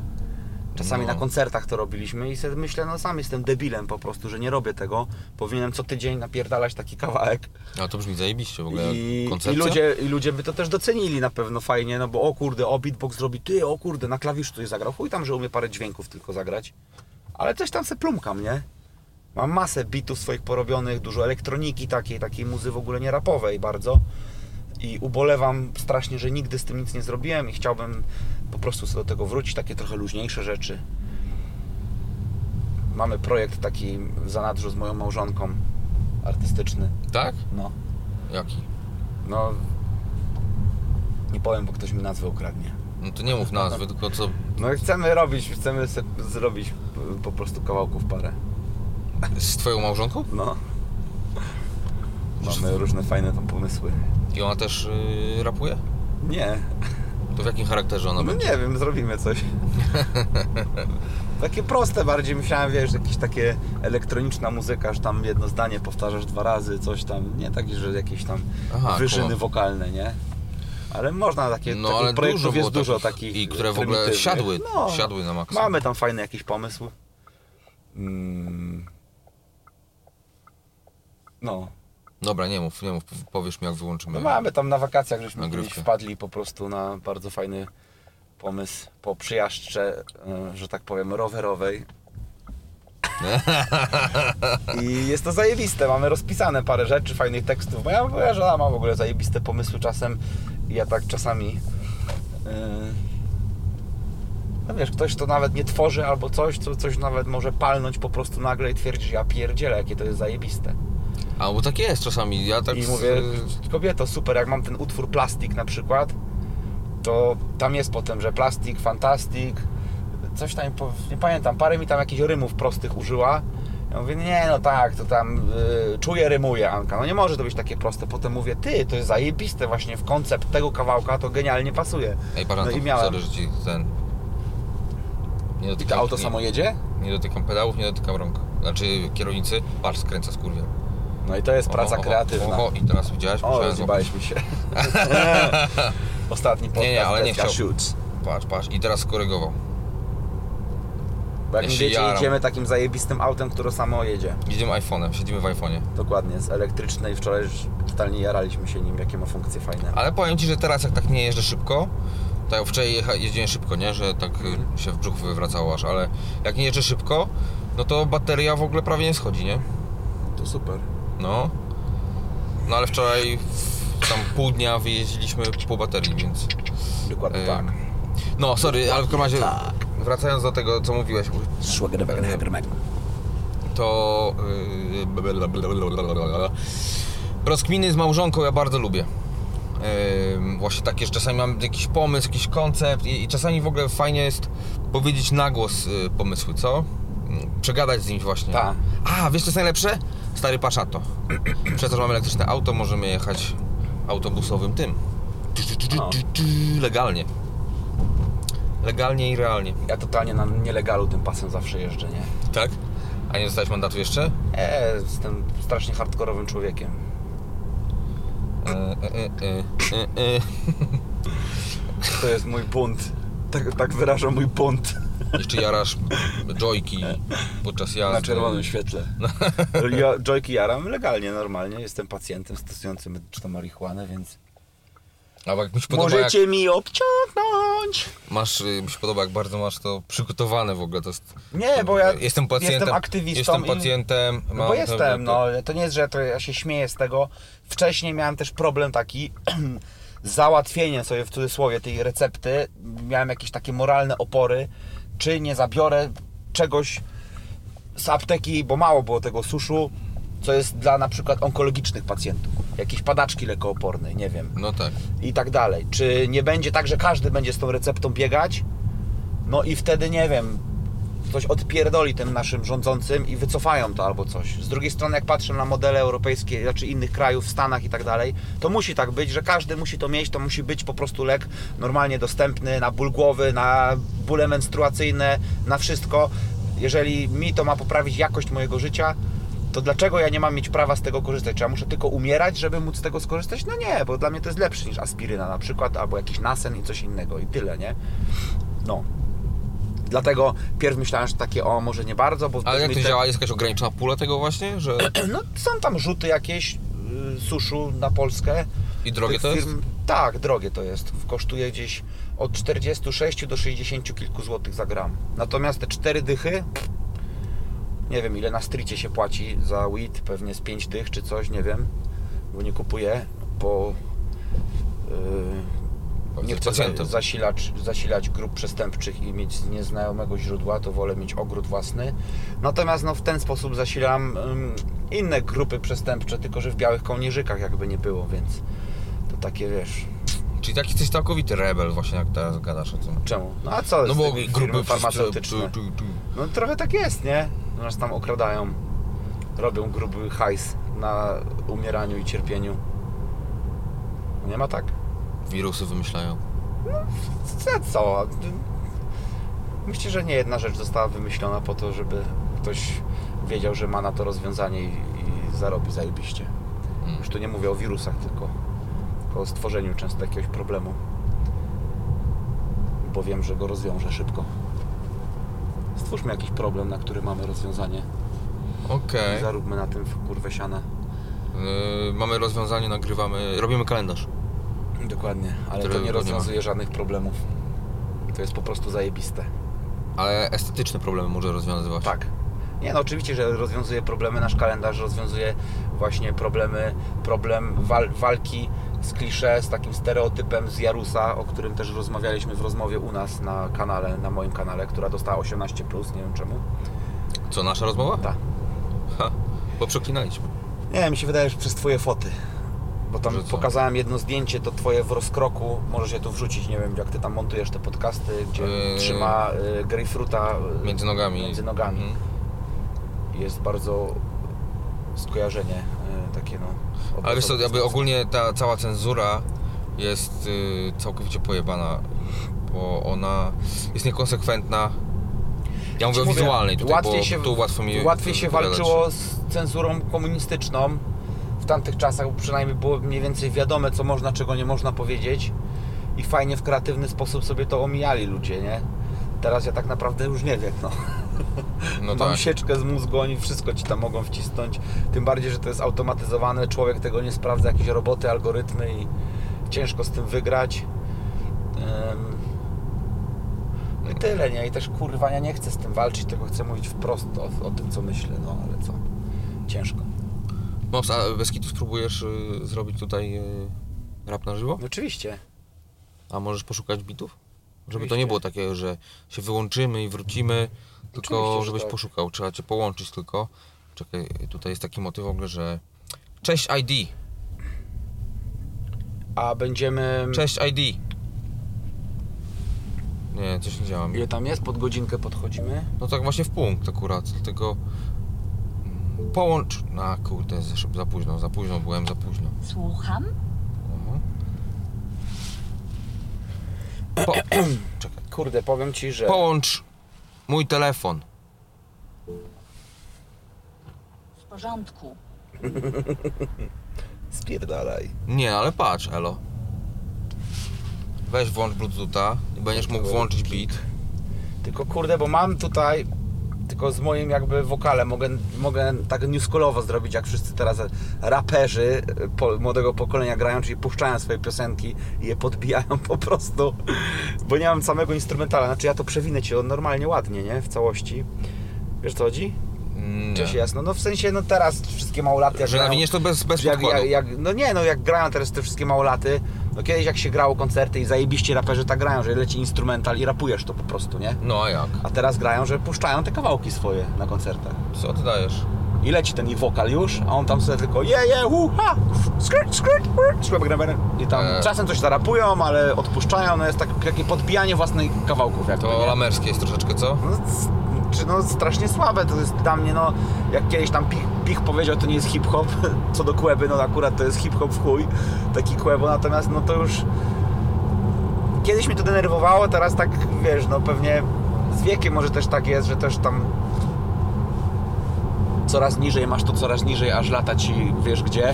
Czasami No. na koncertach to robiliśmy i sobie myślę, no sam jestem debilem po prostu, że nie robię tego. Powinienem co tydzień napierdalać taki kawałek. A to brzmi zajebiście w ogóle. I, i, ludzie, I ludzie by to też docenili na pewno fajnie, no bo o kurde, o beatbox zrobi, ty o kurde, na klawiszu coś zagrał. Chuj tam, że umie parę dźwięków tylko zagrać. Ale coś tam se plumkam, nie? Mam masę bitów swoich porobionych, dużo elektroniki takiej, takiej muzy w ogóle nie rapowej bardzo. I ubolewam strasznie, że nigdy z tym nic nie zrobiłem i chciałbym po prostu sobie do tego wrócić, takie trochę luźniejsze rzeczy. Mamy projekt taki w zanadrzu z moją małżonką, artystyczny. Tak? No, Jaki? no, nie powiem, bo ktoś mi nazwę ukradnie. No to nie mów nazwy, tylko co... No i chcemy robić, chcemy zrobić po prostu kawałków parę. Z twoją małżonką? No. Mamy różne fajne tam pomysły. I ona też yy, rapuje? Nie, To w jakim charakterze ona no będzie? nie wiem, zrobimy coś. Takie proste bardziej myślałem, wiesz, jakieś takie elektroniczna muzyka, że tam jedno zdanie powtarzasz dwa razy, coś tam, nie takie, że jakieś tam Aha, wyżyny wokalne, nie? Ale można takie, No ale projektów dużo jest dużo takich, I które w ogóle siadły, No, siadły na maksa. Mamy tam fajny jakiś pomysł. Mm. No. Dobra, nie mów, nie mów, powiesz mi jak wyłączymy. no mamy tam na wakacjach, żeśmy Nagrywkę. wpadli po prostu na bardzo fajny pomysł po przyjażdżce, e, że tak powiem, rowerowej. I jest to zajebiste, mamy rozpisane parę rzeczy, fajnych tekstów. Moja, moja żona ma w ogóle zajebiste pomysły czasem i ja tak czasami... e, no wiesz, ktoś to nawet nie tworzy albo coś, co coś nawet może palnąć po prostu nagle i twierdzi, że ja pierdzielę, jakie to jest zajebiste. A bo tak jest czasami, ja tak... I z- mówię, kobieto, super, jak mam ten utwór plastik na przykład, to tam jest potem, że plastik, fantastik, coś tam, nie pamiętam, parę mi tam jakichś rymów prostych użyła. Ja mówię, nie no tak, to tam y, czuję, rymuje Anka. No nie może to być takie proste. Potem mówię, ty, to jest zajebiste właśnie w koncept tego kawałka, to genialnie pasuje. Ej, No i miałem. że ci ten... Nie I to dotykam, auto nie, samo jedzie? Nie dotykam pedałów, nie dotykam rąk. Znaczy kierownicy, patrz, skręca skurwiel. No i to jest praca kreatywna. Oho, i teraz widziałeś? O, Musiałem rozjebaliśmy się. Ostatni podcast Nie, nie, ale nie Deska chciał. Shoots. Patrz, patrz, i teraz skorygował. Bo jak Ja się wiecie, jaram. jedziemy takim zajebistym autem, które samo jedzie. Jedziemy iPhone'em, siedzimy w iPhone'ie. Dokładnie, z elektrycznej. Wczoraj już totalnie jaraliśmy się nim, jakie ma funkcje fajne. Ale powiem Ci, że teraz jak tak nie jeżdżę szybko, to ja wczoraj jecha, jeździłem szybko, nie? Że tak y, się w brzuch wywracało aż, ale jak nie jeżdżę szybko, no to bateria w ogóle prawie nie schodzi, nie? To super. No. No ale wczoraj w, tam pół dnia wyjeździliśmy pół baterii, więc... Dokładnie tak. No, sorry, ale w każdym razie Tak. wracając do tego, co mówiłeś, to... Yy, rozkminy z małżonką ja bardzo lubię. Yy, właśnie takie, że czasami mam jakiś pomysł, jakiś koncept i, i czasami w ogóle fajnie jest powiedzieć na głos yy, pomysły, co? Yy, Przegadać z nim właśnie. Tak. A, wiesz co jest najlepsze? Stary, patrz na to. Przez to, że mamy elektryczne auto, możemy jechać autobusowym tym. No. Legalnie. Legalnie i realnie. Ja totalnie na nielegalu tym pasem zawsze jeżdżę, nie? Tak? A nie dostałeś mandatu jeszcze? E, jestem strasznie hardkorowym człowiekiem. E, e, e, e, e. To jest mój bunt. Tak, tak wyraża mój bunt Jeszcze jarasz joyki podczas jazdy. na czerwonym świetle. Ja joyki jaram legalnie, normalnie. Jestem pacjentem stosującym medyczną marihuanę, więc... A jak mi się podoba, jak Możecie mi obciągnąć! masz, y, mi się podoba, jak bardzo masz to przygotowane w ogóle. To jest, Nie, bo ja jestem pacjentem. jestem aktywistą Jestem i- pacjentem. No mam bo jestem, no. To nie jest, że to ja się śmieję z tego. Wcześniej miałem też problem taki z załatwieniem sobie w cudzysłowie tej recepty. Miałem jakieś takie moralne opory, czy nie zabiorę czegoś z apteki, bo mało było tego suszu, co jest dla na przykład onkologicznych pacjentów. Jakieś padaczki lekoopornej, nie wiem No tak. i tak dalej. Czy nie będzie tak, że każdy będzie z tą receptą biegać? No i wtedy nie wiem, coś odpierdoli tym naszym rządzącym i wycofają to albo coś. Z drugiej strony, jak patrzę na modele europejskie, znaczy innych krajów, w Stanach i tak dalej, to musi tak być, że każdy musi to mieć, to musi być po prostu lek normalnie dostępny na ból głowy, na bóle menstruacyjne, na wszystko. Jeżeli mi to ma poprawić jakość mojego życia, to dlaczego ja nie mam mieć prawa z tego korzystać? Czy ja muszę tylko umierać, żeby móc z tego skorzystać? No nie, bo dla mnie to jest lepsze niż aspiryna na przykład, albo jakiś nasen i coś innego i tyle, nie? No. Dlatego pierw myślałem, że takie, o, może nie bardzo, bo... Ale jak to te- działa? Jest jakaś ograniczona pula tego właśnie? Że... No, są tam rzuty jakieś y, suszu na Polskę. I drogie to jest? Tak, drogie to jest. Kosztuje gdzieś od 46 do 60 kilku złotych za gram. Natomiast te cztery dychy, nie wiem ile na stricie się płaci za weed, pewnie z 5 dych czy coś, nie wiem, bo nie kupuję, bo yy, nie chcę za, zasilać, zasilać grup przestępczych i mieć z nieznajomego źródła, to wolę mieć ogród własny. Natomiast no, w ten sposób zasilam ym, inne grupy przestępcze, tylko że w białych kołnierzykach jakby nie było, więc to takie wiesz, Czyli taki jesteś całkowity rebel właśnie jak teraz gadasz o tym. czemu? No a co No bo grupy farmaceutyczne? Tu, tu, tu. No trochę tak jest, nie? Nas tam okradają, robią gruby hajs na umieraniu i cierpieniu. Nie ma tak? Wirusy wymyślają. Co? co? Myślę, że nie jedna rzecz została wymyślona po to, żeby ktoś wiedział, że ma na to rozwiązanie i, i zarobi zajebiście. Mm. Już tu nie mówię o wirusach, tylko, tylko o stworzeniu często jakiegoś problemu. Bo wiem, że go rozwiążę szybko. Stwórzmy jakiś problem, na który mamy rozwiązanie. Okej. I zaróbmy na tym kurwę siana. Yy, mamy rozwiązanie, nagrywamy, robimy kalendarz. Dokładnie, ale Którego to nie nie ma. rozwiązuje żadnych problemów. To jest po prostu zajebiste. Ale estetyczne problemy może rozwiązywać. Tak. Nie no, oczywiście, że rozwiązuje problemy. Nasz kalendarz rozwiązuje właśnie problemy, problem wal, walki z klisze, z takim stereotypem z Jarusa, o którym też rozmawialiśmy w rozmowie u nas na kanale, na moim kanale, która dostała 18+, nie wiem czemu. Co, nasza rozmowa? Tak. Ha, bo przeklinaliśmy. Nie, mi się wydaje, że przez Twoje foty. Bo tam Że co? pokazałem jedno zdjęcie, to twoje w rozkroku, możesz je tu wrzucić, nie wiem jak ty tam montujesz te podcasty, gdzie Yy. trzyma y, grejpfruta y, Między nogami. między nogami. Mhm. Jest bardzo skojarzenie y, takie no. Ale wiesz co, jakby ogólnie ta cała cenzura jest y, całkowicie pojebana, bo ona jest niekonsekwentna. Ja mówię o Mówię, wizualnej tutaj, łatwiej bo się, tu łatwo mi łatwiej się wypowiadać. walczyło z cenzurą komunistyczną w tamtych czasach, przynajmniej było mniej więcej wiadome, co można, czego nie można powiedzieć i fajnie w kreatywny sposób sobie to omijali ludzie, nie? Teraz ja tak naprawdę już nie wiem, no. No Mam tak. sieczkę z mózgu, oni wszystko ci tam mogą wcisnąć. Tym bardziej, że to jest automatyzowane, człowiek tego nie sprawdza, jakieś roboty, algorytmy i ciężko z tym wygrać. No i tyle, nie? I też kurwa, ja nie chcę z tym walczyć, tylko chcę mówić wprost o, o tym, co myślę, no ale co? Ciężko. Mops, a bez kitu spróbujesz y, zrobić tutaj y, rap na żywo? Oczywiście. A możesz poszukać bitów? Żeby to Oczywiście. nie było takie, że się wyłączymy i wrócimy, tylko Oczywiście, że żebyś tak. poszukał. Trzeba cię połączyć tylko. Czekaj, tutaj jest taki motyw w ogóle, że... Cześć ID! A będziemy... Cześć ID! Nie, coś nie działa mi. Ile tam jest? Pod godzinkę podchodzimy. No tak właśnie w punkt akurat, dlatego... Połącz... A kurde, za późno, za późno byłem, za późno. Słucham? Mhm. Po... Czekaj. Kurde, powiem Ci, że... Połącz mój telefon. W porządku. Spierdalaj. Nie, ale patrz, Elo. Weź włącz Bluetootha i będziesz mógł włączyć beat. Tylko kurde, bo mam tutaj tylko z moim jakby wokalem mogę, mogę tak newschoolowo zrobić, jak wszyscy teraz raperzy po, młodego pokolenia grają, czyli puszczają swoje piosenki i je podbijają po prostu, bo nie mam samego instrumentala, znaczy ja to przewinę Ci normalnie ładnie, nie? W całości. Wiesz co chodzi? Mm, Cześć Nie. jasno. No w sensie, no teraz wszystkie małolaty jak Że grają- nawiniesz to bez, bez jak, jak, jak, no nie, no jak grają teraz te wszystkie małolaty, no kiedyś jak się grało koncerty i zajebiście raperzy tak grają, że leci instrumental i rapujesz to po prostu, nie? No a jak? A teraz grają, że puszczają te kawałki swoje na koncertach. Co ty dajesz? I leci ten ich wokal już, a on tam sobie tylko je, je, hu, ha, skryt, skryt, skryt, I tam Eee. czasem coś zarapują, ale odpuszczają, no jest tak, takie podbijanie własnych kawałków jakby, To lamerskie jest troszeczkę, co? No, czy no strasznie słabe to jest dla mnie, no jak kiedyś tam Pich, Pich powiedział, to nie jest hip-hop, co do Kłeby, no akurat to jest hip-hop w chuj, taki Kłebo, natomiast no to już kiedyś mnie to denerwowało, teraz tak, wiesz, no pewnie z wiekiem może też tak jest, że też tam coraz niżej masz to coraz niżej, aż lata ci wiesz gdzie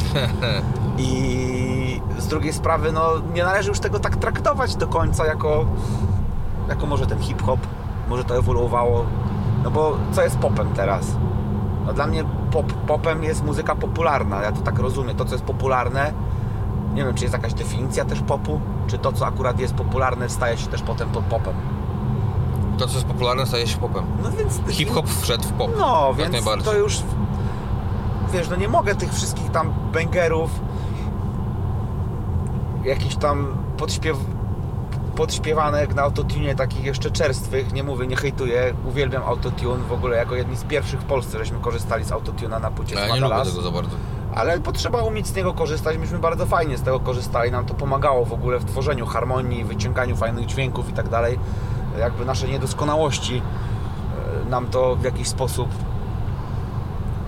i z drugiej sprawy, no nie należy już tego tak traktować do końca jako jako może ten hip-hop, może to ewoluowało. No bo co jest popem teraz? No dla mnie pop, popem jest muzyka popularna, ja to tak rozumiem. To, co jest popularne, nie wiem, czy jest jakaś definicja też popu, czy to, co akurat jest popularne, staje się też potem pod popem. To, co jest popularne, staje się popem. No więc... Hip-hop wszedł w pop. No, jak więc to już... Wiesz, no nie mogę tych wszystkich tam bangerów jakichś tam podśpiew podśpiewanek na autotune takich jeszcze czerstwych, nie mówię, nie hejtuję, uwielbiam autotune, w ogóle jako jedni z pierwszych w Polsce, żeśmy korzystali z autotuna na płycie Ja nie lubię tego za bardzo. Ale potrzeba umieć z niego korzystać. Myśmy bardzo fajnie z tego korzystali. Nam to pomagało w ogóle w tworzeniu harmonii, wyciąganiu fajnych dźwięków i tak dalej. Jakby nasze niedoskonałości e, nam to w jakiś sposób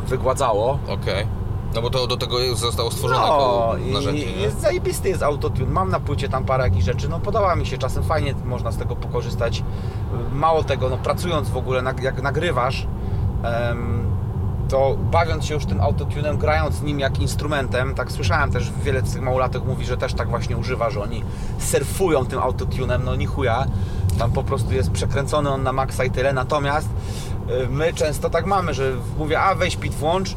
wygładzało. Okej. No bo to do tego zostało stworzone No i narzędzie, nie? jest zajebisty jest autotune. Mam na płycie tam parę jakichś rzeczy. No podoba mi się, czasem fajnie można z tego pokorzystać. Mało tego, no pracując w ogóle, jak nagrywasz, to bawiąc się już tym autotunem, grając nim jak instrumentem, tak słyszałem też, wiele z tych małolatek mówi, że też tak właśnie używa, że oni surfują tym autotunem, no ni chuja, tam po prostu jest przekręcony on na maksa i tyle, natomiast y, my często tak mamy, że mówię, a weź pit włącz,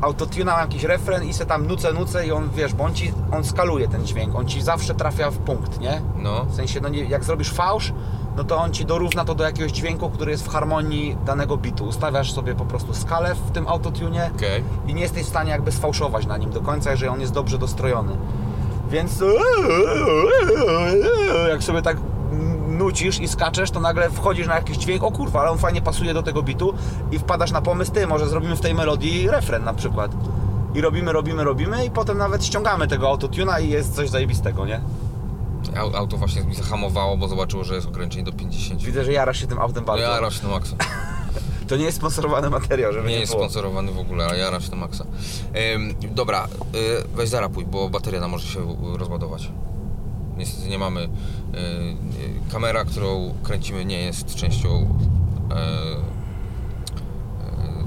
autotuna ma jakiś refren i se tam nucę, nucę i on, wiesz, bo on ci, on skaluje ten dźwięk, on ci zawsze trafia w punkt, nie? No. W sensie, no nie, jak zrobisz fałsz, no to on ci dorówna to do jakiegoś dźwięku, który jest w harmonii danego bitu. Ustawiasz sobie po prostu skalę w tym autotunie Okej. i nie jesteś w stanie jakby sfałszować na nim do końca, jeżeli on jest dobrze dostrojony. Więc jak sobie tak nucisz i skaczesz, to nagle wchodzisz na jakiś dźwięk, o kurwa, ale on fajnie pasuje do tego bitu i wpadasz na pomysł, ty, może zrobimy w tej melodii refren na przykład. i robimy, robimy, robimy i potem nawet ściągamy tego autotuna i jest coś zajebistego, nie? Au- Auto właśnie mi zahamowało, bo zobaczyło, że jest ograniczenie do 50. Widzę, że jarasz się tym autem No bardzo. ja raczej na maksa. To nie jest sponsorowany materiał, żeby nie, Nie jest było. sponsorowany w ogóle, ale ja raczej na maksa. Ym, dobra, y, weź zarapuj, bo bateria nam może się rozładować. Niestety nie mamy. Y, kamera, którą kręcimy, nie jest częścią y,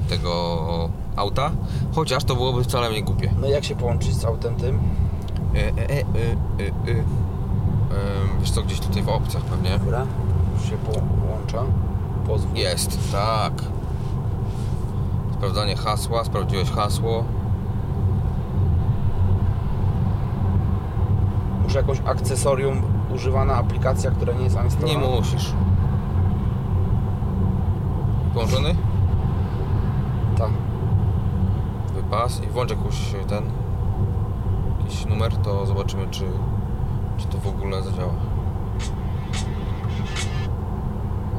y, tego auta. Chociaż to byłoby wcale nie głupie. No jak się połączyć z autem tym? Y, y, y, y, y. Ym, Wiesz co, gdzieś tutaj w opcjach pewnie. Dobra, już się połącza. Pozwól. Jest, tak. Sprawdzanie hasła, sprawdziłeś hasło. Muszę jakąś akcesorium, używana aplikacja, która nie jest Nie zainstalowana? musisz. Połączony? Tak. Wypas i włącz jakiś ten jakiś numer, to zobaczymy czy, czy to w ogóle zadziała.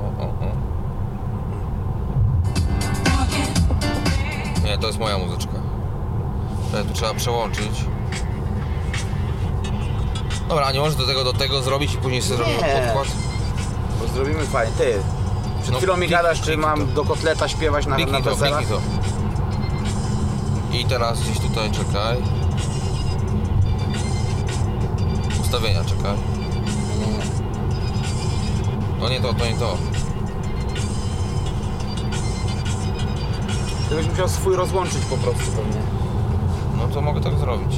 O, o, o. Nie, to jest moja muzyczka. Czekaj, tu trzeba przełączyć. Dobra, a nie możesz do tego do tego zrobić i później sobie zrobimy Nie. podkład? Bo zrobimy fajnie. Ty, przed No, chwilą mi gadasz, czy mam to. do kotleta śpiewać na, na Kliknij to, weselach? kliknij to. I teraz gdzieś tutaj czekaj. Ustawienia czekaj. To nie to, to nie to. Ty byś musiał swój rozłączyć po prostu pewnie. No to mogę tak zrobić.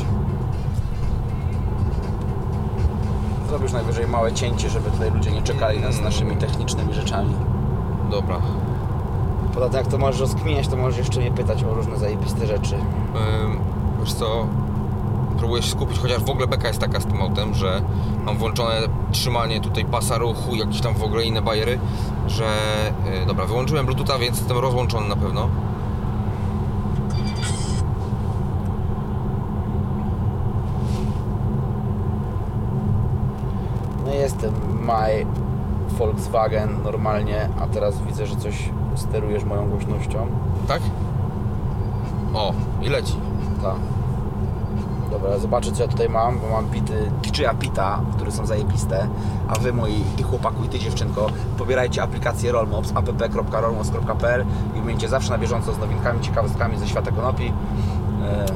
Zrobisz najwyżej małe cięcie, żeby tutaj ludzie nie czekali nas z naszymi technicznymi rzeczami. Dobra. Poza tym jak to możesz rozkminiać, to możesz jeszcze mnie pytać o różne zajebiste rzeczy. Ym, wiesz co? Próbuję się skupić, chociaż w ogóle beka jest taka z tym autem, że mam włączone trzymanie tutaj pasa ruchu, jakieś tam w ogóle inne bajery, że... Yy, dobra, wyłączyłem bluetootha, więc jestem rozłączony na pewno. No my Volkswagen normalnie, a teraz widzę, że coś sterujesz moją głośnością. Tak? O, i leci. Tak. Dobra, zobaczę co ja tutaj mam, bo mam bity DJ'a Pita, które są zajebiste, a wy moi ty chłopaku i ty dziewczynko pobierajcie aplikację Rollmops app.rollmops.pl i będziecie zawsze na bieżąco z nowinkami, ciekawostkami ze świata konopi. E,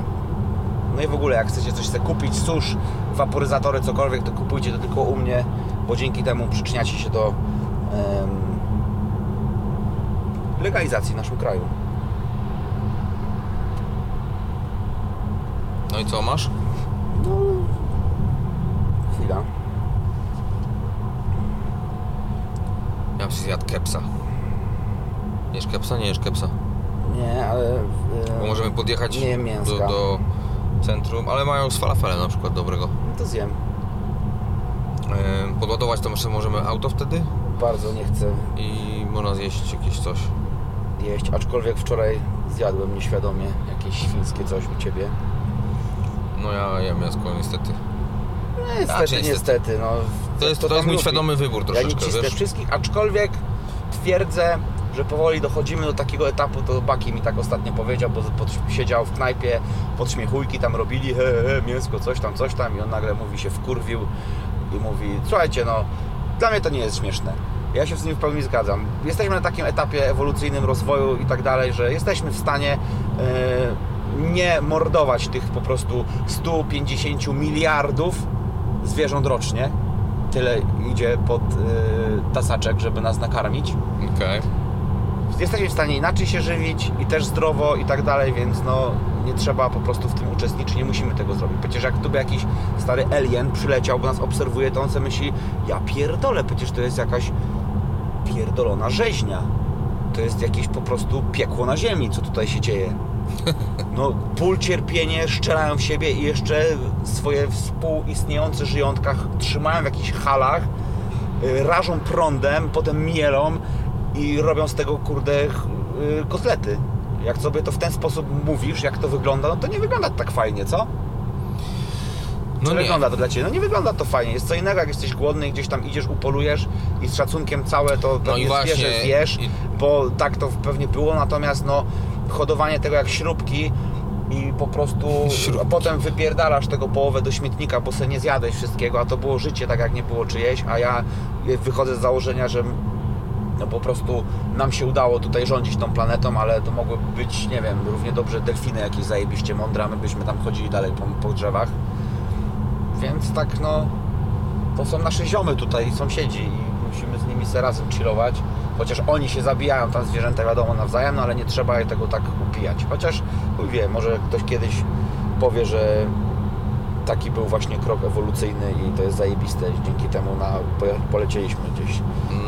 No i w ogóle jak chcecie coś sobie kupić, susz, waporyzatory, cokolwiek, to kupujcie to tylko u mnie, bo dzięki temu przyczyniacie się do legalizacji w naszym kraju. No i co masz? No, chwila. Ja bym się zjadł kepsa. Jesz kepsa? Nie jesz kepsa. Nie, ale... e, Bo możemy podjechać Nie do, do centrum, ale mają z falafelem na przykład dobrego. No to zjem. Podładować to jeszcze możemy auto wtedy Bardzo nie chcę i można zjeść jakieś coś. jeść, aczkolwiek wczoraj zjadłem nieświadomie jakieś świńskie coś u Ciebie. No ja jem mięsko niestety. No, niestety, niestety. niestety, no. To jest, to tam jest mój lubi. świadomy wybór Ja nie troszeczkę, cisnę wszystkich, aczkolwiek twierdzę, że powoli dochodzimy do takiego etapu, to Baki mi tak ostatnio powiedział, bo pod, siedział w knajpie, podśmiechujki tam robili, he, he, mięsko, coś tam, coś tam i on nagle mówi, się wkurwił i mówi, słuchajcie, no, dla mnie to nie jest śmieszne. Ja się z nim w pełni zgadzam. Jesteśmy na takim etapie ewolucyjnym rozwoju i tak dalej, że jesteśmy w stanie e, nie mordować tych po prostu 150 miliardów zwierząt rocznie. Tyle idzie pod e, tasaczek, żeby nas nakarmić. Okej. Jesteśmy w stanie inaczej się żywić i też zdrowo i tak dalej, więc no nie trzeba po prostu w tym uczestniczyć, nie musimy tego zrobić. Przecież jak tu by jakiś stary alien przyleciał, bo nas obserwuje, to on sobie myśli, ja pierdolę, przecież to jest jakaś pierdolona rzeźnia. To jest jakieś po prostu piekło na ziemi, co tutaj się dzieje. No, ból, cierpienie, szczelają w siebie i jeszcze swoje współistniejące żyjątka trzymają w jakichś halach, y, rażą prądem, potem mielą i robią z tego, kurde, y, kotlety. Jak sobie to w ten sposób mówisz, jak to wygląda, no to nie wygląda tak fajnie, co? No Czy nie. wygląda to dla Ciebie? No nie wygląda to fajnie. Jest co innego, jak jesteś głodny i gdzieś tam idziesz, upolujesz i z szacunkiem całe to No pewnie właśnie, zwierzę zjesz, i- bo tak to pewnie było, natomiast no hodowanie tego jak śrubki i po prostu Śrubki. a potem wypierdalasz tego połowę do śmietnika, bo sobie nie zjadłeś wszystkiego, a to było życie tak jak nie było czyjeś, a ja wychodzę z założenia, że no po prostu nam się udało tutaj rządzić tą planetą, ale to mogły być, nie wiem, równie dobrze delfiny jakieś zajebiście mądre, my byśmy tam chodzili dalej po, po drzewach. Więc tak no, to są nasze ziomy tutaj, sąsiedzi i musimy z nimi se razem chillować. Chociaż oni się zabijają, tam zwierzęta wiadomo nawzajem, no ale nie trzeba je tego tak upijać. Chociaż, chuj wie, może ktoś kiedyś powie, że taki był właśnie krok ewolucyjny i to jest zajebiste. Dzięki temu na, polecieliśmy gdzieś.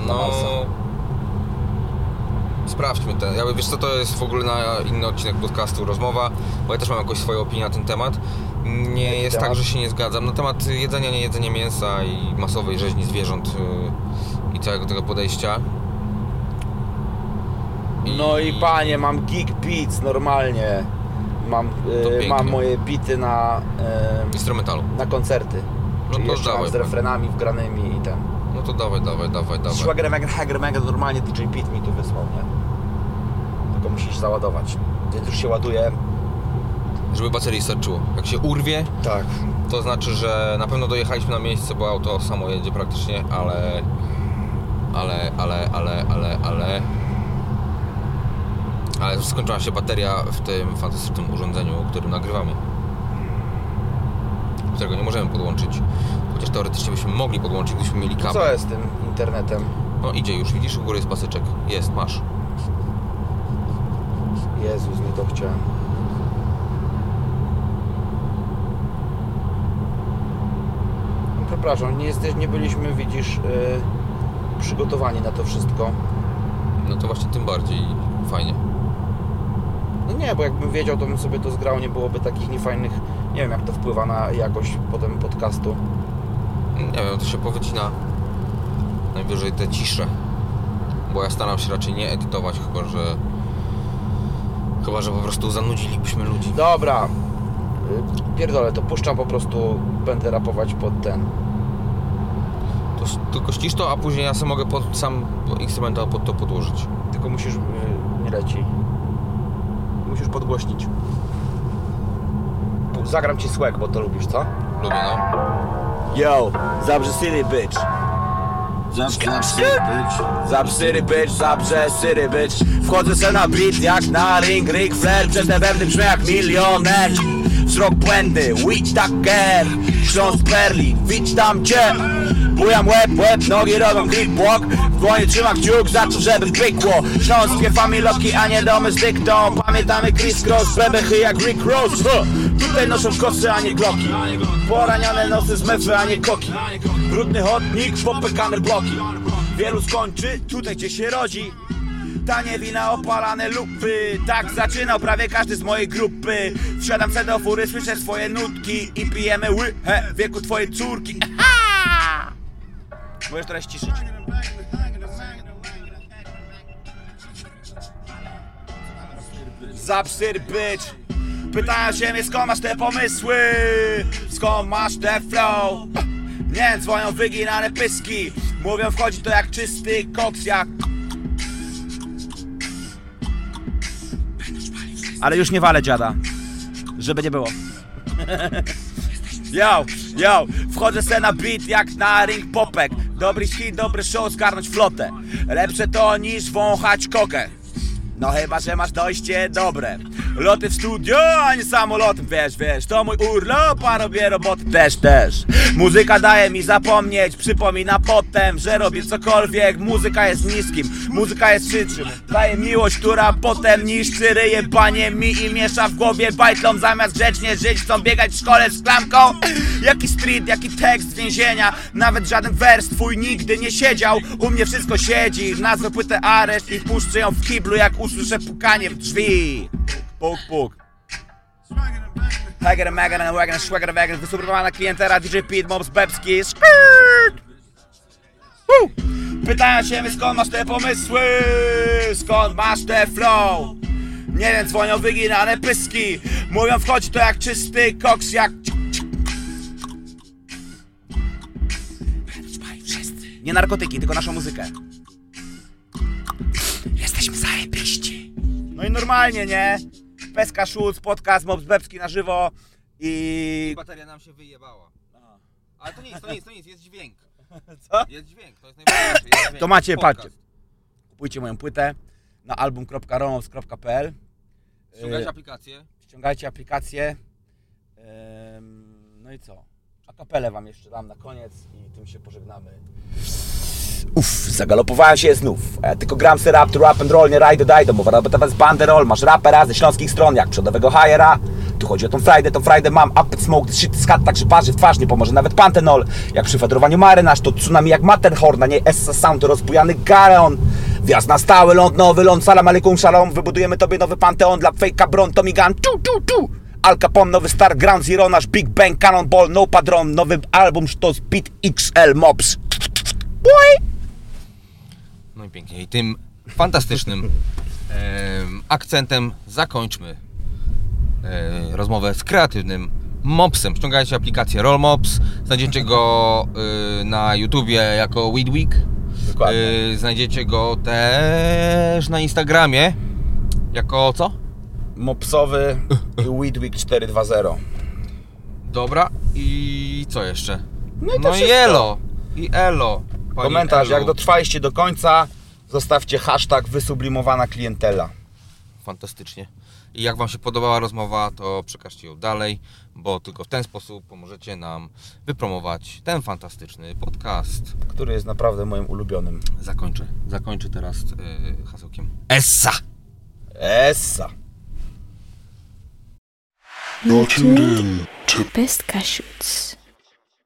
No. Marsa. Sprawdźmy ten. Ja wiesz co to jest w ogóle na inny odcinek podcastu rozmowa, bo ja też mam jakąś swoją opinię na ten temat. Nie jest tak, że się nie zgadzam. Na temat jedzenia, nie jedzenia mięsa i masowej rzeźni zwierząt yy, i całego tego podejścia. No i panie, mam Geek Beats normalnie. Mam, y, pięknie. mam moje bity na, y, Instrumentalu. na koncerty. No to dawaj, z refrenami wgranymi i ten. No to dawaj, dawaj, dawaj, dawaj. Schwagerwagen, Hagerwagen, normalnie DJ Beat mi tu wysłał, nie? Tylko musisz załadować. Więc już się ładuje. Żeby baterii starczyło. Jak się urwie, Tak. to znaczy, że na pewno dojechaliśmy na miejsce, bo auto samo jedzie praktycznie, ale... Ale, ale, ale, ale, ale... Ale skończyła się bateria w tym fantastycznym urządzeniu, którym nagrywamy. Którego nie możemy podłączyć. Chociaż teoretycznie byśmy mogli podłączyć, gdybyśmy mieli kabel. Co jest z tym internetem? No idzie już, widzisz, u góry jest paseczek. Jest, masz. Jezus, nie to chciałem. No, Przepraszam, nie, jesteś, nie byliśmy, widzisz, yy, przygotowani na to wszystko. No to właśnie tym bardziej fajnie. Nie, bo jakbym wiedział, to bym sobie to zgrał, nie byłoby takich niefajnych... Nie wiem, jak to wpływa na jakość potem podcastu. Nie wiem, to się powycina najwyżej te cisze. Bo ja staram się raczej nie edytować, chyba że. Chyba, że po prostu zanudzilibyśmy ludzi. Dobra, pierdolę, to puszczam po prostu, będę rapować pod ten. To tylko ścisz to, a później ja sobie mogę pod, sam instrumental pod to podłożyć. Tylko musisz, y, nie leci. Musisz podgłośnić. Zagram ci swag, bo to lubisz, co? Lubię, no. Yo, Zabrze City, bitch. Zabrze City, bitch, Zabrze City, bitch. Wchodzę se na beat jak na ring, Ric Flair. Przez te wewnętrzne brzmię jak milioner. Wzrok błędy, weed taker. Śląsk Perli, witam cię. Bujam łeb, łeb, nogi robią grip walk dłonie trzymam kciuk za to, żeby pykło Śląskie familoki, a nie domy z dyktą. Pamiętamy Chris Cross, bebechy jak Rick Ross. Huh. Tutaj noszą kosy, a nie gloki. Poranione nosy z mefy, a nie koki. Brudny chodnik, popykane bloki. Wielu skończy tutaj, gdzie się rodzi. Tanie wina, opalane lupy. Tak zaczynał prawie każdy z mojej grupy. Wsiadam se do fury, słyszę swoje nutki I pijemy łychę w wieku twojej córki. Aha! Możesz teraz ciszyć Zapsyr bitch Pytają się mnie skąd masz te pomysły? Skąd masz te flow? Nie, dzwonią wyginane pyski. Mówią wchodzi to jak czysty koks jak Ale już nie walę dziada Żeby nie było. Yo, yo, wchodzę se na beat jak na ring popek. Dobry hit, dobry show, zgarnąć flotę. Lepsze to niż wąchać kokę no chyba, że masz dojście dobre. Loty w studio, a nie samolotem Wiesz, wiesz, to mój urlop, a robię roboty też, też. Muzyka daje mi zapomnieć Przypomina potem, że robię cokolwiek. Muzyka jest niskim, muzyka jest szyczym Daje miłość, która potem niszczy. Ryje banie mi i miesza w głowie bajtlom. Zamiast grzecznie żyć, chcą biegać w szkole z klamką. Jaki street, jaki tekst więzienia. Nawet żaden wers twój nigdy nie siedział. U mnie wszystko siedzi, nazwę płytę areszt I puszczę ją w kiblu jak usłyszę pukanie w drzwi. Puk, puk. Hager, Megan, Wagon, Schwager, Wagon Wysubrywowana klientera DJ Pete, Mobs, Bebski Skirt Woo! Pytają się mnie skąd masz te pomysły? Skąd masz te flow? Nie wiem, dzwonią wyginane pyski. Mówią wchodzi to jak czysty koks Jak Nie narkotyki, tylko naszą muzykę No i normalnie, nie? Peska Schulz, podcast Mobs Bebski na żywo I bateria nam się wyjebała. Ale to jest, to jest, to nie jest, dźwięk. Co? Jest dźwięk, to jest najważniejsze. Jest dźwięk. To macie, Podcast. patrzcie. Kupujcie moją płytę na album.romows.pl Ściągać Yy, aplikację. Ściągajcie aplikację. Ym, No i co? A kapelę wam jeszcze dam na koniec i tym się pożegnamy. Uff, zagalopowałem się znów. Ja tylko gram se rap, to rap and roll, nie rajdę dajdę, bo to jest banderol. Masz rapera ze śląskich stron, jak przodowego hajera. Tu chodzi o tą frajdę, tą frajdę mam. Up smoke, this shit skat, tak że parzy w twarz, nie pomoże nawet pantenol. Jak przy fedrowaniu marynarz, to tsunami jak Matterhorn, a nie Essa Sound, to rozbujany galeon. Wjazd na stały ląd, nowy ląd, salam aleikum shalom. Wybudujemy tobie nowy panteon dla fejka bron, Tommy Gun, tu, tu, tu. Al Capone, nowy star, Ground Zero, nasz Big Bang, Cannonball, No Padron, nowy album, to Speed XL Mops. Boy! Pięknie. I tym fantastycznym em, akcentem zakończmy e, rozmowę z kreatywnym Mopsem. Ściągajcie aplikację Rollmops. Znajdziecie go y, na YouTubie jako Weedweek. Dokładnie. Y, znajdziecie go też na Instagramie jako co? Mopsowy i Weedweek 420. Dobra. I co jeszcze? No i to no i elo. I elo. Komentarz, Elu. jak dotrwaliście do końca, zostawcie hashtag wysublimowana klientela. Fantastycznie. I jak Wam się podobała rozmowa, to przekażcie ją dalej, bo tylko w ten sposób pomożecie nam wypromować ten fantastyczny podcast. Który jest naprawdę moim ulubionym. Zakończę. Zakończę teraz yy, hasełkiem. Essa! Essa. Tuned in to Best Cashews.